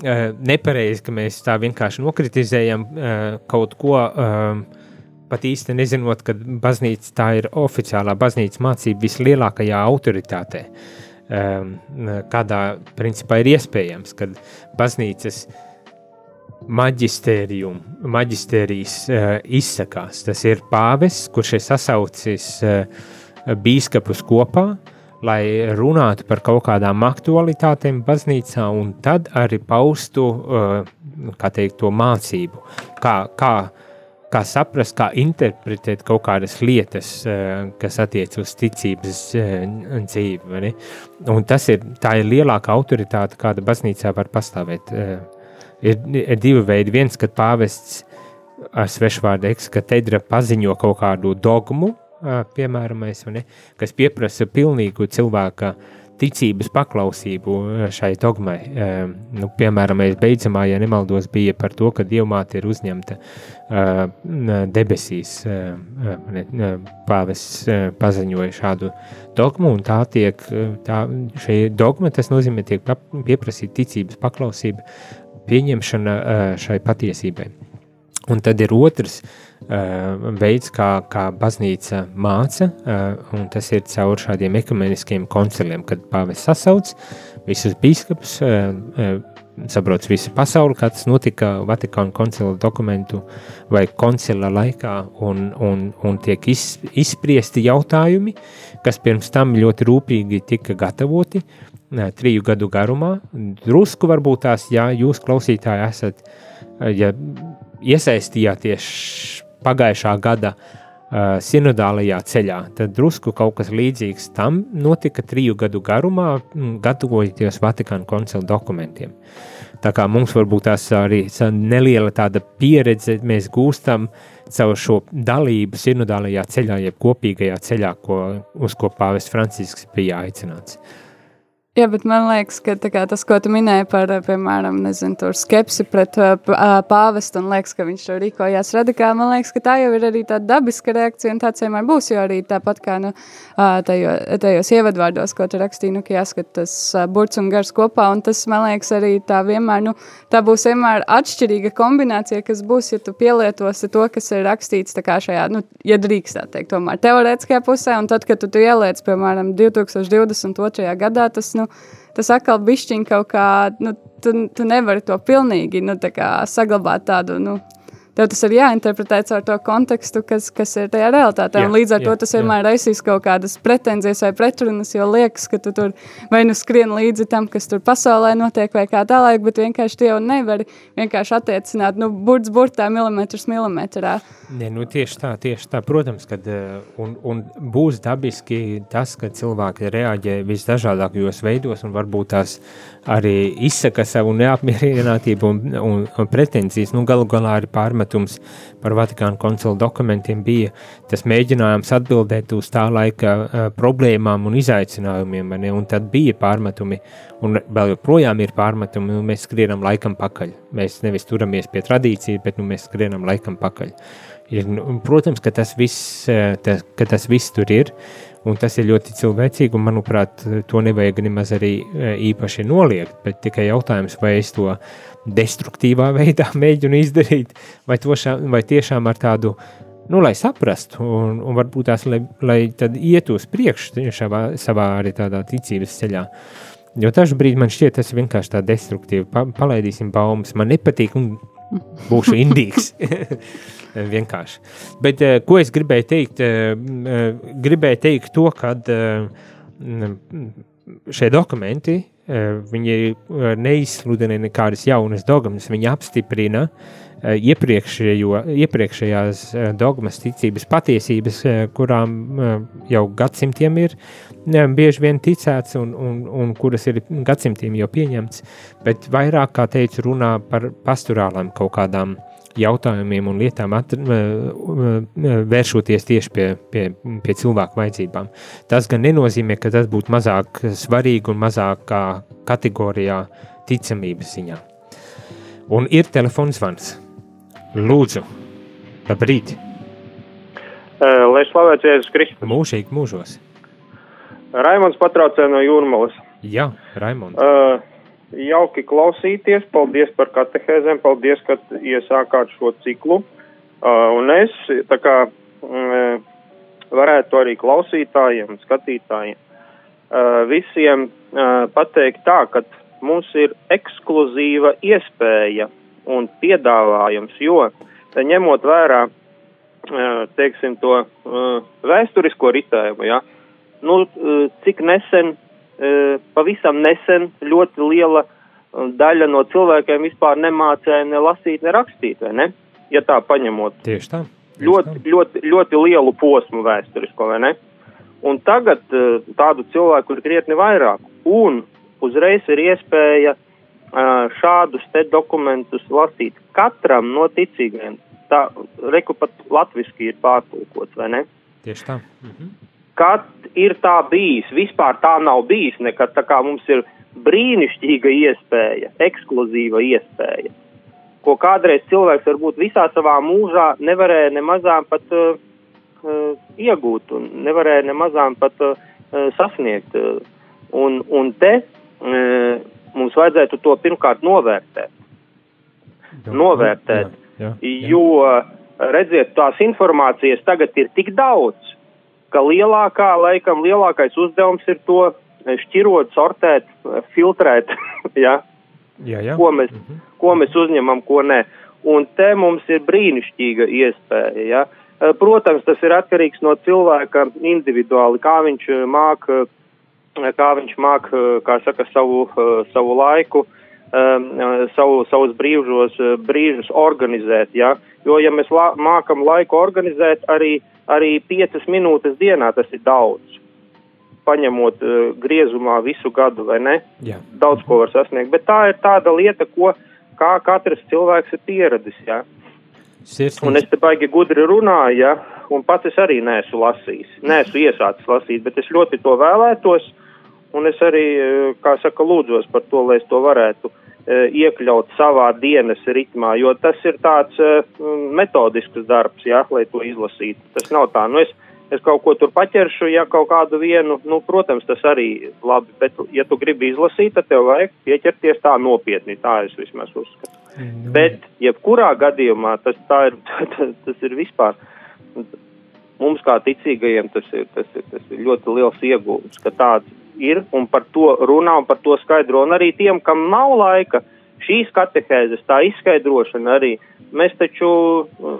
nepareizi, ka mēs tā vienkārši nokritizējam uh, kaut ko. Uh, pat īsti nezinot, ka baznīca tā ir oficiālā baznīcas mācība vislielākajā autoritātē. Um, kādā principā ir iespējams, kad baznīcas maģistērijas uh, izsakās. Tas ir pāvis, kurš ir sasaucis uh, bīskapus kopā, lai runātu par kaut kādām aktualitātēm baznīcā, un tad arī paustu uh, teikt, to mācību, kā, kā uh, kā saprast, kā interpretēt kaut kādas lietas, eh, kas attiecas uz ticības eh, dzīvi. Un tas ir, ir lielākā autoritāte, kāda baznīcā var pastāvēt. Ir, ir divi veidi. Viens, kad pāvests ar svešvārdu ekskatedra paziņo kaut kādu dogmu, piemēram, kas pieprasa pilnīgu cilvēka ticības paklausību eh, šai dogmai. Eh, nu, piemēram, beidzamā, ja nemaldos, bija par to, ka dievmāte ir uzņemta eh, debesīs. Pāvis paziņoja šādu dogmu, un tā tiek, tā, šī dogma, tas nozīmē, tiek pieprasīta ticības paklausība, pieņemšana šai patiesībai. Un tad ir otrs uh, veids, kā, kā baznīca māca, uh, un tas ir caur šādiem ekumeniskiem konciliem, kad pāvis sasauc visus biskupus, uh, uh, sabrauc visu pasauli, kā tas notika Vatikāna koncila dokumentu vai koncila laikā, un, un, un tiek iz, izspriesti jautājumi, kas pirms tam ļoti rūpīgi tika gatavoti, triju gadu garumā. Drusku varbūt tās, ja jūs klausītāji esat, ja iesaistījāties pagājušā gada uh, sinodālajā ceļā, tad drusku kaut kas līdzīgs tam notika triju gadu garumā, gatavojoties Vatikāna koncila dokumentiem. Tā kā mums varbūt tās arī neliela tāda pieredze mēs gūstam caur šo dalību sinodālajā ceļā, jeb kopīgajā ceļā, ko, uz ko pāvests Francisks bija aicināts. Uh,
Jā, bet man liekas, ka kā, tas, ko tu minēji par, piemēram, nezinu, skepsi pret pāvestu un liekas, ka viņš to rīkojās radikāli, man liekas, ka tā jau ir arī tāda dabiska reakcija un tāds vienmēr būs, jo arī tāpat kā nu, tajo, tajos ievadvārdos, ko tu rakstīji, nu, ka jāskat tas burts un gars kopā, un tas, man liekas, arī tā vienmēr, nu, tā būs vienmēr atšķirīga kombinācija, kas būs, ja tu pielietosi to, kas ir rakstīts tā kā šajā, nu, ja drīkst tā teikt, tomēr teorētiskajā pusē, un tad, kad tu, tu ieliec, piemēram, 2022. gadā, tas, nu, nu, tas atkal bišķiņ kaut kā, nu, tu, tu nevari to pilnīgi, nu, tā kā saglabāt tādu, nu, tev tas ir jāinterpretē caur to kontekstu, kas, kas ir tajā realitātē. Jā, līdz ar jā, to tas vienmēr raisīs kaut kādas pretenzijas vai pretrunas, jo liekas, ka tu tur vai nu skrien līdzi tam, kas tur pasaulē notiek, vai kā tālāk, bet vienkārši tie jau nevari vienkārši attiecināt, nu, burts burtā, milimetrus milimetrā.
Ne, nu tieši tā, tieši tā, protams, kad eh, un, un būs dabiski tas, ka cilvēki reaģē visdažādākajos veidos un varbūt tās arī izsaka savu neapmierinātību un, un, un pretenzijas. Nu, galu galā arī pārmetums par Vatikānu koncilu dokumentiem bija tas mēģinājums atbildēt uz tā laika uh, problēmām un izaicinājumiem, ne? un tad bija pārmetumi, un vēl joprojām ir pārmetumi, un mēs skrienam laikam pakaļ. Mēs nevis turamies pie tradīcija, bet nu, mēs skrienam laikam pakaļ. Ir, nu, protams, ka tas viss, tas, ka tas viss tur ir, Un tas ir ļoti cilvēcīgi, un manuprāt, to nevajag nemaz arī e, īpaši noliegt. Bet tikai jautājums, vai es to destruktīvā veidā mēģinu izdarīt, vai, tošā, vai tiešām ar tādu, nu, lai saprastu, un, un varbūt tās, lai, lai tad ietu uz priekšu savā, savā arī tādā ticības ceļā. Jo dažu brīdi man šķiet, tas ir vienkārši tā destruktīvi. Pa, palaidīsim baumas, man nepatīk, un būšu indīgs. Vienkārši. Bet uh, ko es gribēju teikt? Uh, gribēju teikt to, ka uh, šie dokumenti viņi neizsludina nekādas jaunas dogmas, viņi apstiprina iepriekšējās dogmas, ticības patiesības, kurām jau gadsimtiem ir bieži vien ticēts un, un, un kuras ir gadsimtiem jau pieņemts, bet vairāk, kā teicu, runā par pastorālām kaut kādām jautājumiem un lietām at, vēršoties tieši pie, pie, pie cilvēku vajadzībām. Tas gan nenozīmē, ka tas būtu mazāk svarīgi un mazākā kategorijā ticamības ziņā. Un ir telefons zvans. Lūdzu, labrīt!
Lai slavēts Jēzus Kristus.
Mūžīgi mūžos.
Raimons patraucē no Jūrmalas.
Jā, Raimons.
Uh, jauki klausīties, paldies par katehēzēm, paldies, ka iesākāt šo ciklu. Uh, un es, tā kā, uh, varētu arī klausītājiem, skatītājiem, uh, visiem pateikt tā, ka mums ir ekskluzīva iespēja un piedāvājums, jo ņemot vērā, uh, teiksim, to uh, vēsturisko ritējumu, ja, nu, uh, cik nesen, pavisam nesen ļoti liela daļa no cilvēkiem vispār nemācēja ne lasīt, ne rakstīt, vai ne? Ja tā paņemot.
Tieši tā.
Ļoti, ļoti, ļoti lielu posmu vēsturisko, vai ne? Un tagad tādu cilvēku ir krietni vairāk, un uzreiz ir iespēja šādus te dokumentus lasīt katram no ticīgiem. Tā, reku pat latviski ir pārtulkots, vai ne?
Tieši tā. Mhm.
Kad ir tā bijis, vispār tā nav bijis nekad, tā kā mums ir brīnišķīga iespēja, ekskluzīva iespēja ko kādreiz cilvēks varbūt visā savā mūžā nevarēja nemazām pat uh, iegūt un nevarēja nemazām pat uh, sasniegt. Un, un te uh, mums vajadzētu to pirmkārt novērtēt. Novērtēt, jā, jā, jā. jo redziet, tās informācijas tagad ir tik daudz, ka lielākā, laikam, lielākais uzdevums ir to šķirot, sortēt, filtrēt, jā,
jā, jā.
Ko, mēs, -hmm. ko mēs uzņemam, ko nē. Un te mums ir brīnišķīga iespēja. Ja? Protams, tas ir atkarīgs no cilvēka individuāli, kā viņš eh, eh, kā viņš māk, kā saka, savu, savu laiku, savu, savus brīžos, brīžus organizēt. Ja? Jo, ja mēs la, mākam laiku organizēt, arī, arī piecas minūtes dienā tas ir daudz paņemot uh, griezumā visu gadu, vai ne?
Jā.
Daudz ko var sasniegt, bet tā ir tāda lieta, ko kā katrs cilvēks ir pieradis, jā.
Sirsnīgs.
Un es te baigi gudri runāju, jā, un pats es arī neesmu lasījis, neesmu iesācis lasīt, bet es ļoti to vēlētos, un es arī, eh, kā saka, lūdzos par to, lai es to varētu uh, iekļaut savā dienas ritmā, jo tas ir tāds uh, metodisks darbs, jā, lai to izlasītu. Tas nav tā, nu es es kaut ko tur paķeršu, ja kaut kādu vienu, nu, protams, tas arī labi, bet, ja tu gribi izlasīt, tad tev vajag pieķerties tā nopietni, tā es vismaz uzskatu. Mm. Bet, jebkurā gadījumā, tas, ir, tas, tas ir vispār, mums kā ticīgajiem tas ir, tas ir, tas ir ļoti liels iegūms, ka tāds ir un par to runā un par to skaidro, un arī tiem, kam nav laika, šīs katehēzes, tā izskaidrošana arī, mēs taču,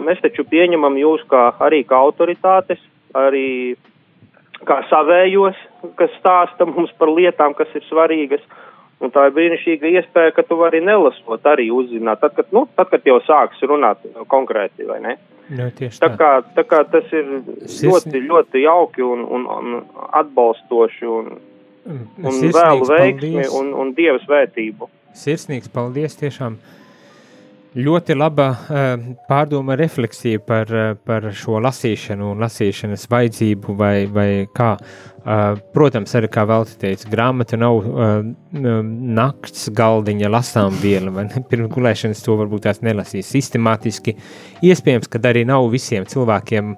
mēs taču pieņemam jūs kā, arī kā autoritātes, arī kā savējos, kas stāsta mums par lietām, kas ir svarīgas. Un tā ir brīnišķīga iespēja, ka tu vari nelasot arī uzzināt, tad, kad, nu, tad, kad jau sāks runāt konkrēti, vai ne?
Jā,
tā, kā, tā kā tas ir Sirsni... ļoti, ļoti jauki un, un, un atbalstoši un, un vēlu veiksmi un, un dieva svētību.
Sirsnīgs paldies tiešām. Uh, Ļoti laba uh, pārdoma refleksija par, uh, par šo lasīšanu un lasīšanas vajadzību vai, vai kā. Uh, protams, arī kā Veltes teica, grāmata nav nakts galdiņa lasām viela, vai ne? Pirms gulēšanas to varbūt tās nelasīs sistemātiski. Iespējams, ka arī nav visiem cilvēkiem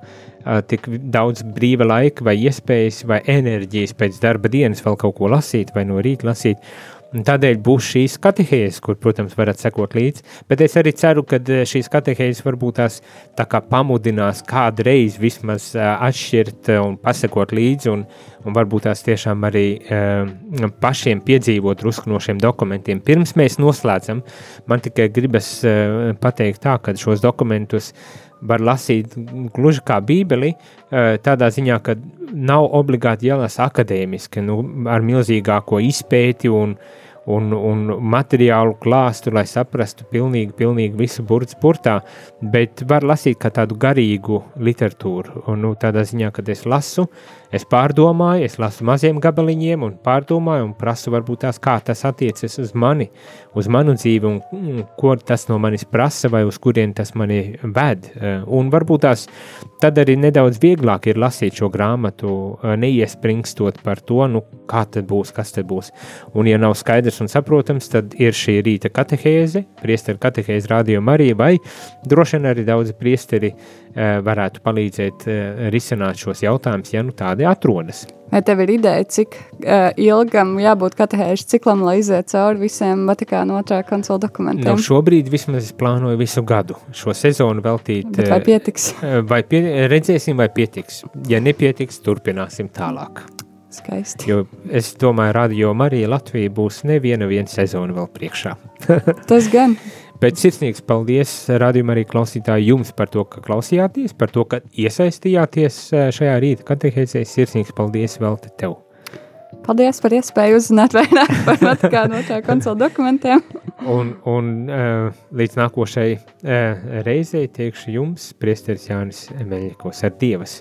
tik daudz brīva laika vai iespējas vai enerģijas pēc darba dienas vēl kaut ko lasīt vai no rīta lasīt. Un tādēļ būs šīs katehēzes, kur, protams, varat sekot līdzi. Bet es arī ceru, ka eh, šīs katehēzes varbūt tās tā kā pamudinās kādreiz vismaz uh, atšķirt un pasekot līdzi, un, un varbūt tās tiešām arī uh, pašiem piedzīvot drusku no šiem dokumentiem. Pirms mēs noslēdzam, man tikai gribas uh, pateikt tā, ka šos dokumentus var lasīt gluži kā bībeli, tādā ziņā, ka nav obligāti jālasa akadēmiski, nu, ar milzīgāko izpēti un, uh, un, un materiālu klāstu, lai saprastu pilnīgi, pilnīgi visu burbuļu spurtā, bet var lasīt kā tādu garīgu literatūru. Un, nu, tādā ziņā, kad es lasu, es pārdomāju, es lasu maziem gabaliņiem un pārdomāju un prasu varbūt tās, kā tas attiecas uz mani, uz manu dzīvi un, un ko tas no manis prasa vai uz kurien tas mani ved. Un varbūt tās tad arī nedaudz vieglāk ir lasīt šo grāmatu, neiespringstot par to, nu, kā tad būs, kas tad būs. Un ja nav skaidrs, un saprotams, tad ir šī rīta katehēze, priesteru katehēze Radio Marija, vai droši vien arī daudzi priesteri varētu palīdzēt uh, risināt šos jautājumus, ja nu tādi atrodas.
Vai tev ir ideja, cik uh, ilgam jābūt katehēžu ciklam, lai iziet cauri visiem Vatikāna otrā koncila dokumentiem?
Nu, šobrīd vismaz es plānoju visu gadu šo sezonu veltīt.
Bet vai pietiks?
Vai pie, redzēsim, vai pietiks. Ja nepietiks, turpināsim tālāk.
Skaisti.
Jo es domāju, Radio Marija Latvija būs neviena viena sezona vēl priekšā.
Tas gan.
Bet sirsnīgs paldies, radījumā arī klausītāji, jums par to, ka klausījāties, par to, ka iesaistījāties eh, šajā rīta katehēzē. Sirsnīgs paldies vēl te tev.
Paldies par iespēju uzzināt vairāk par Vatikānu otrā koncila dokumentiem.
un, un uh, līdz nākošai reizei tiekšu jums, priesteris Jānis Emeļikos ar Dievas.